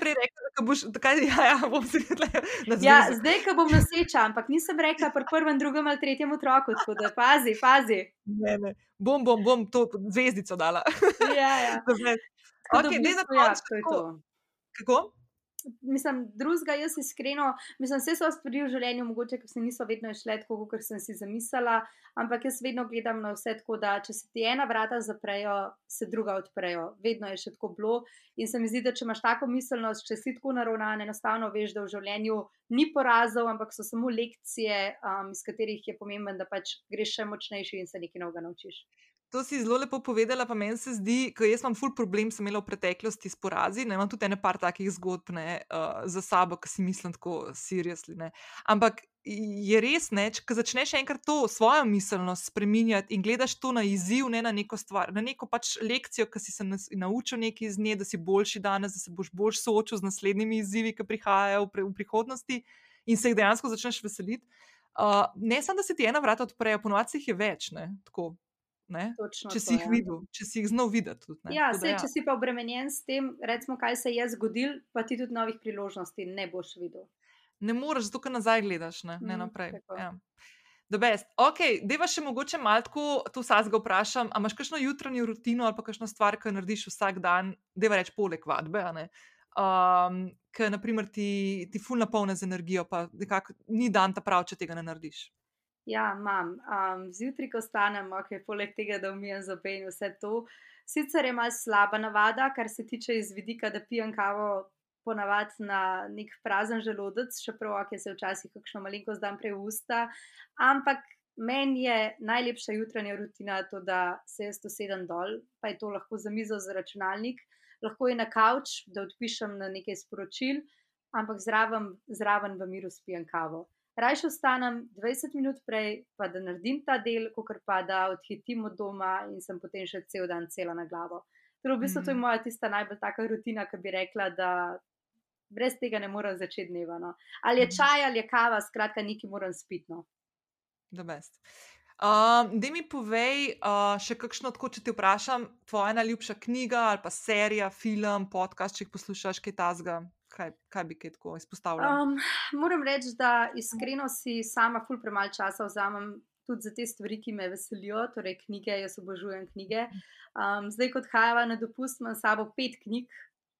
Speaker 1: Prej rekel, da boš takaj, ja, ja, bom si
Speaker 2: gledal. Ja, zdaj, ko bom noseča, ampak nisem rekla pri prvem, drugem ali tretjem otroku, tako da pazi, pazi.
Speaker 1: Ne, ne. Bom, bom, bom to zvezdico dala.
Speaker 2: Ja, ja.
Speaker 1: Okay, ne, na koncu ja, je to. Kako?
Speaker 2: Mislim, drugega, jaz iskreno, mislim, vse so stvari v življenju, mogoče, ki se niso vedno išle tako, kot sem si zamislila, ampak jaz vedno gledam na vse tako, da če se ti ena vrata zaprejo, se druga odprejo. Vedno je še tako bilo. In se mi zdi, da če imaš tako miselnost, če si tako naravnan, enostavno veš, da v življenju ni porazov, ampak so samo lekcije, um, iz katerih je pomemben, da pač greš še močnejši in se nekaj novega naučiš.
Speaker 1: To si zelo lepo povedala, pa meni se zdi, da jaz imam ful problem, sem imela v preteklosti s porazi. Ne, imam tudi ene par takih zgodb ne, uh, za sabo, ki si mislim tako seriously. Ne. Ampak je res, da če začneš enkrat to svojo miselnost spremenjati in gledaš to na izziv, ne na neko stvar, na neko pač lekcijo, ki si se naučil nekaj iz nje, da si boljši danes, da se boš bolj soočil z naslednjimi izzivi, ki prihajajo v, v prihodnosti in se jih dejansko začneš veseliti. Uh, ne samo, da se ti ena vrata odprejo, ponovadi jih je več. Ne, tako, če si jih videl, če si jih znal videti. Tudi,
Speaker 2: ja, sej, ja, če si pa obremenjen s tem, recimo, kaj se je zgodil, pa ti tudi novih priložnosti ne boš videl.
Speaker 1: Ne moreš, zato ker nazaj gledaš, ne, ne mm, naprej. Ja. Ok, deva še mogoče malo tako, tu vsaj ga vprašam. A imaš kakšno jutranjo rutino ali pa kakšno stvar, ki narediš vsak dan, deva reči poleg vadbe, um, ki naprimer ti, ti fulna polna z energijo, pa nekako ni dan ta prav, če tega ne narediš.
Speaker 2: Ja, imam. Um, zjutraj, ko stanem, ok, poleg tega, da umijem zobe in vse to. Sicer je malo slaba navada, kar se tiče izvidika, da pijem kavo ponavadi na nek prazen želodec, čeprav ok, se včasih kakšno malenko zdam prej usta. Ampak meni je najlepša jutranja rutina to, da se jaz usedem dol, pa je to lahko za mizo za računalnik, lahko je na kavč, da odpišem na nekaj sporočil, ampak zraven, zraven v miru spijem kavo raje ostanem 20 minut prej, pa da naredim ta del, kot pa da odhitim od doma in sem potem še cel dan cela na glavo. Torej, v bistvu to je mhm. moja tista najbolj taka rutina, ki bi rekla, da brez tega ne morem začeti dneva. No. Ali je mhm. čaj ali je kava, skratka, neki moram spitno.
Speaker 1: Da, best. Um, da mi povej, uh, še kakšno, tako, če te vprašam, tvoja najljubša knjiga ali pa serija, film, podcast, če jih poslušaš, kaj tasga kaj, kaj bi kaj tako izpostavljal? Um,
Speaker 2: moram reči, da iskreno si sama ful premalo časa vzamem. Tudi za te stvari, ki me veselijo, torej knjige, jaz obožujem knjige. Um, zdaj, kot hajava na dopust, imam s sabo pet knjig,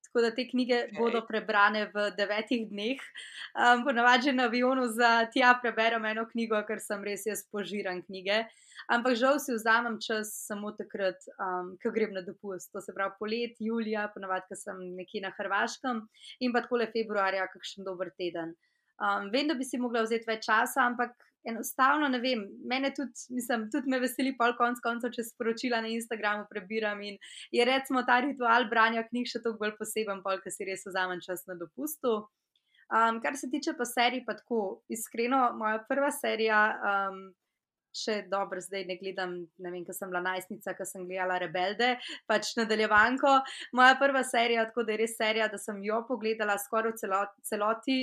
Speaker 2: tako da te knjige okay. bodo prebrane v devetih dneh. Um, Ponavadi na avionu za tja preberem eno knjigo, ker sem res jaz požiran knjige. Ampak žal si vzamem čas samo takrat, um, ko grem na dopust. To se pravi polet, julija, ponovadi, ko sem nekje na Hrvaškem in pa tako le februarja, kakšen dober teden. Um, vem, da bi si mogla vzeti več časa, ampak enostavno ne vem. Mene tudi, mislim, tudi me veseli, pol konc koncev, če sporočila na Instagramu prebiram in je recimo ta ritual branja knjig še toliko bolj poseben, pol, ker si res vzamem čas na dopustu. Um, kar se tiče pa serij, pa tako iskreno, moja prva serija. Um, Še dobro, zdaj ne gledam, ne vem, ker sem bila najstnica, ker sem gledala Rebelde, pač nadaljevanko. Moja prva serija, tako da je res serija, da sem jo pogledala skoraj v celoti, celoti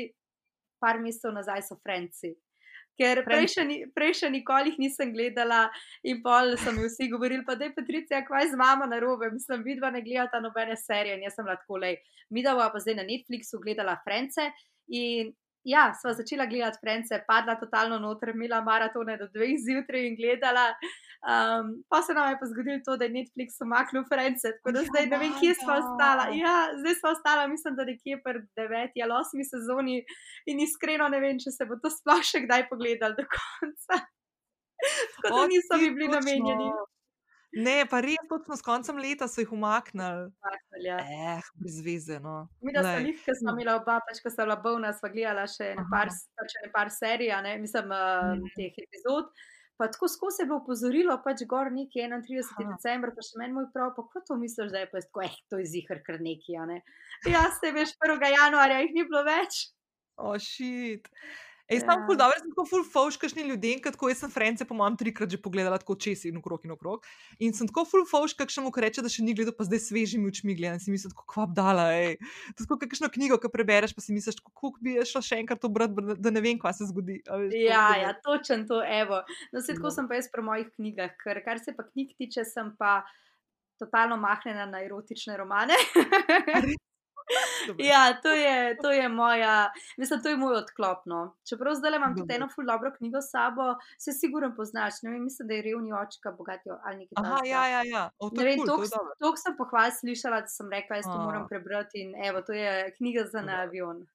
Speaker 2: par mesecev nazaj, so Franci ker prej še, ni, prej še nikoli jih nisem gledala in pol so mi vsi govorili, pa da je Patricija, kvaj z mama na robe, mislim, vidva ne gledata nobene serije in jaz sem lahko le. Mi da pa zdaj na Netflixu gledala France in ja, sva začela gledati France, padla totalno noter, imela maratone do dveh zjutraj in gledala. Um, pa se nam je pa zgodilo to, da je Netflix omaknil France, tako da zdaj ne vem, kje smo ostala. Ja, zdaj smo ostala, mislim, da nekje pred deveti ali osmi sezoni in iskreno ne vem, če se bo to sploh še kdaj pogledal do konca. Tako da niso mi bili namenjeni.
Speaker 1: Ne, pa res, točno s koncem leta so jih umaknili.
Speaker 2: Umaknili, ja.
Speaker 1: Eh, brez veze. No.
Speaker 2: Mi, da smo jih, ker smo imeli oba, pač, ko sem bila bolna, sva gledala še ne par, pač, ne par serij, ne, mislim, uh, teh epizod. Pa tako skozi je bilo opozorilo, pač gor neki 31.
Speaker 1: Aha.
Speaker 2: december, pa še meni moj prav, pa kako to misliš, da je pa jaz tako, eh, to je zihar kar neki, a ne. Ja, se veš, 1. januarja jih ni bilo več.
Speaker 1: O, šit. Ej, sam
Speaker 2: Ja.
Speaker 1: ful dobro, sem tako ful fauš, kakšni ljudje, ker tako jaz sem France, po mojem, trikrat že pogledala tako česi in okrog in okrog. In sem tako ful fauš, kakšnemu, ki reče, da še ni gledal, pa zdaj svežimi očmi gleda in si misliš, kako kvap dala, ej. To je tako kakšno knjigo, ki prebereš, pa si misliš, kako bi šlo še enkrat to brati, da- ne vem, kaj se zgodi. a veš,
Speaker 2: Ja, ja, točen to, evo. No, se tako
Speaker 1: No.
Speaker 2: sem pa jaz pri mojih knjigah, ker kar se pa knjig tiče, sem pa totalno mahnjena na erotične romane. Ja, to je, to je moja, mislim, to je moj odklop. No. Čeprav zdaj imam tudi eno ful dobro knjigo s sabo, se sigurno poznaš, ne vem, mislim, da je revni očka, bogati ali nekaj
Speaker 1: Aha,
Speaker 2: takega.
Speaker 1: ja, ja, ja. O, to
Speaker 2: Ne vem,
Speaker 1: to je
Speaker 2: toliko toliko sem pohval slišala, da sem rekla, jaz to
Speaker 1: A.
Speaker 2: moram prebrati in evo, to je knjiga za na avion.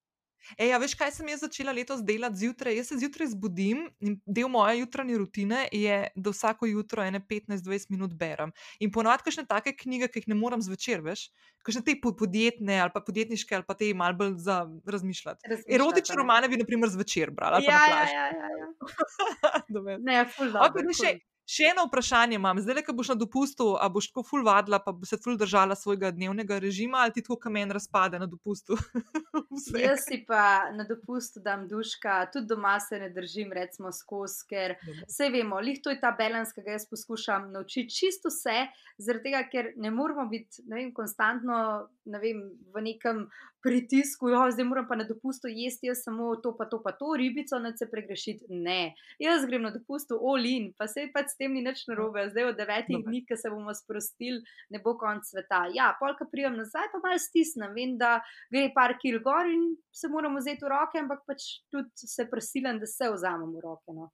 Speaker 1: Ej, a veš, kaj sem jaz začela letos delati zjutraj? Jaz se zjutraj zbudim in del moje jutranje rutine je, da vsako jutro ene 15-20 minut berem. In ponovadi kakšne take knjige, ki jih ne morem zvečer, veš, kakšne te po- podjetne ali pa podjetniške ali pa te malo bolj za razmišljati.
Speaker 2: Razmišljati,
Speaker 1: Erotične
Speaker 2: a ne.
Speaker 1: romane bi, na primer, zvečer brala
Speaker 2: Ja, ja,
Speaker 1: plaži.
Speaker 2: ja, ja, ja.
Speaker 1: Dober.
Speaker 2: Ne, ful dobro.
Speaker 1: ne, še,
Speaker 2: ful.
Speaker 1: še eno vprašanje imam. Zdaj, ko boš na dopustu, a boš tako ful vadila, pa bo se ful držala svojega dnevnega režima, ali ti tako kamen razpade na dopustu?
Speaker 2: Jaz si pa na dopustu dam duška, tudi doma se ne držim, recimo, skozi, ker vse vemo, lih to je ta balans, ki ga jaz poskušam naučiti čisto vse, zaradi tega, ker ne moramo biti, ne vem, konstantno, ne vem, v nekem pritisku, jo, zdaj moram pa na dopustu jesti, jaz samo to, pa to, pa to, ribico, ne se pregrešiti. Ne, jaz grem na dopustu, olin, pa se pač s tem ni nič narobe, zdaj od devetih
Speaker 1: Dobro.
Speaker 2: dni, ki se bomo sprostili, ne bo konc sveta. Ja, polka prijem nazaj, pa malo stisnem, vem, da gre par kil gor in se moramo vzeti v roke, ampak pač tudi se prisilim, da se vzamemo v roke. No.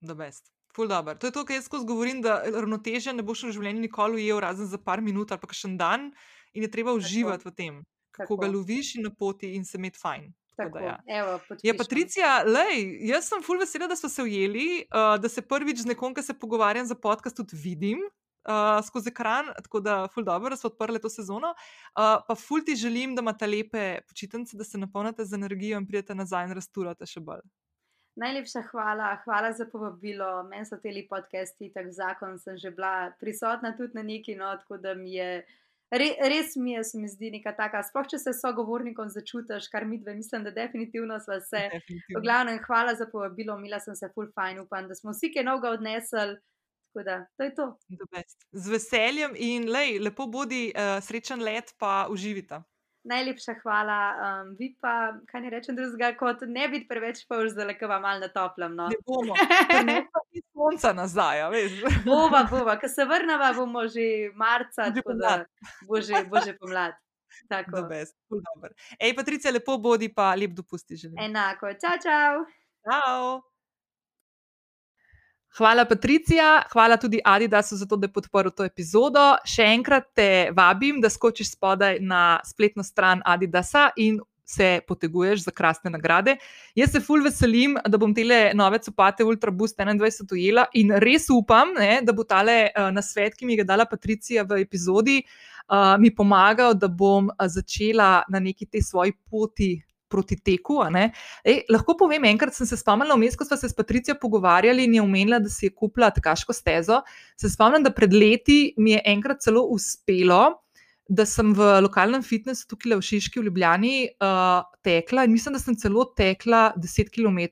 Speaker 1: Da best. Ful dobr. To je to, kar jaz skozi govorim, da ravnoteže ne boš v življenju nikoli ujel, razen za par minut ali pa še en dan, in je treba uživati v tem, kako ga
Speaker 2: Tako.
Speaker 1: loviš in na poti in se imeti fajn. Tako da ja.
Speaker 2: evo,
Speaker 1: Je
Speaker 2: podpišem.
Speaker 1: Patricija, lej, jaz sem ful vesela, da smo se ujeli, uh, da se prvič z nekom, ki se pogovarjam za podcast, tudi vidim. Uh, skozi ekran, tako da ful dobro, da so odprli to sezono. Uh, pa ful ti želim, da imate lepe počitnice, da se napolnite z energijo in pridete nazaj in rasturate še bolj.
Speaker 2: Najlepša hvala, hvala za povabilo. Meni so teli podcasti, tako zakon sem že bila prisotna tudi na neki not, tako da mi je. Re, res mi je, se mi zdi neka taka, sploh če se sogovornikom začutiš, kar mi dve, mislim, da definitivno sva se. V
Speaker 1: Definitivno.
Speaker 2: glavnem, hvala za povabilo, mila sem se full fajn, upam, da smo vsi kaj novega odnesli. Tako da, to je to.
Speaker 1: Z veseljem in lej, lepo bodi, uh, srečen let, pa uživita.
Speaker 2: Najlepša hvala. Um, vi pa, kaj ne rečem drugega, kot ne biti preveč polž, zdaj le vam malo na toplem. No.
Speaker 1: Ne bomo, sonca nazaj, veš.
Speaker 2: Bova, bova, ko se vrnemo, bomo že marca,
Speaker 1: Že
Speaker 2: tako da bo že, bo že pomlad. Tako.
Speaker 1: best, ful dobro. Ej, Patricija, lepo bodi, pa lep dopusti želim.
Speaker 2: Enako, čau, čau.
Speaker 1: Ciao. Hvala, Patricija, hvala tudi Adidasu za to, da je podprl to epizodo. Še enkrat te vabim, da skočiš spodaj na spletno stran Adidasa in se poteguješ za krasne nagrade. Jaz se ful veselim, da bom te nove copate Ultra Boost 21 ujela in res upam, ne, da bo tale uh, nasvet, ki mi ga je dala Patricija v epizodi, uh, mi pomagal, da bom uh, začela na neki tej svoji poti proti teku. Ej, lahko povem, enkrat sem se spomnila, vmes, ko smo se s Patricijo pogovarjali in je omenila, da si je kupila tekaško stezo. Se spomnim, da pred leti mi je enkrat celo uspelo. Da sem v lokalnem fitnessu tukaj v Šiški, v Ljubljani, uh, tekla in mislim, da sem celo tekla 10 km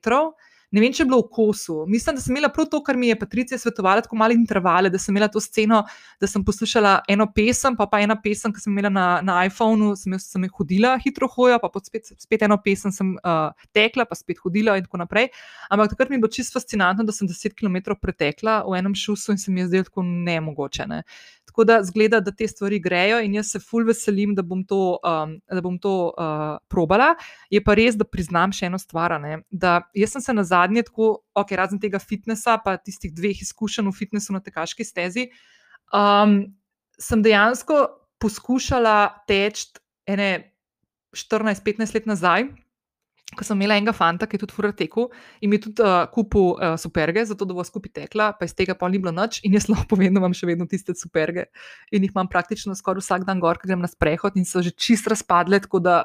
Speaker 1: ne vem, če je bilo v kosu. Mislim, da sem imela prav to, kar mi je Patricija svetovala, tako malo intervale, da sem imela to sceno, da sem poslušala eno pesem, pa pa ena pesem, ki sem imela na, na iPhonu, sem, sem jih hodila hitro hoja, pa spet, spet eno pesem sem uh, tekla, pa spet hodila in tako naprej. Ampak takrat mi je bilo čisto fascinantno, da sem 10 km pretekla v enem šusu in se mi je zdelo tako nemogoče. Ne. Tako da zgleda, da te stvari grejo in jaz se ful veselim, da bom to, um, da bom to uh, probala. Je pa res, da priznam še eno stvar. Ne, da jaz sem se na zadnje, tako, okay, razen tega fitnesa, pa tistih dveh izkušenj v fitnesu na tekaški stezi, um, sem dejansko poskušala teči ene 14-15 let nazaj ko sem imela enega fanta, ki je tudi fuor tekel in mi je tudi uh, kupil uh, superge, zato da bo skupaj tekla, pa iz tega pa ni bilo noč. In jaz lahko povem, da imam še vedno tiste superge in jih imam praktično skoraj vsak dan gor, ker grem na sprehod in so že čist razpadle, tako da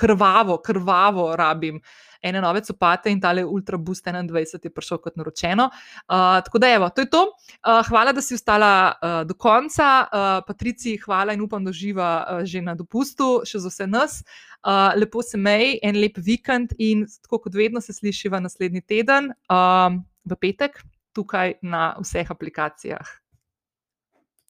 Speaker 1: krvavo, krvavo rabim. Ene nove copate in tale Ultra Boost 21 je prišel kot naročeno. Uh, tako da, evo, to je to. Uh, hvala, da si ostala uh, do konca. Uh, Patrici, hvala in upam, da živa uh, že na dopustu, še za vse nas. Uh, lepo se mej, en lep vikend in tako kot vedno se slišiva naslednji teden, uh, v petek, tukaj na vseh aplikacijah.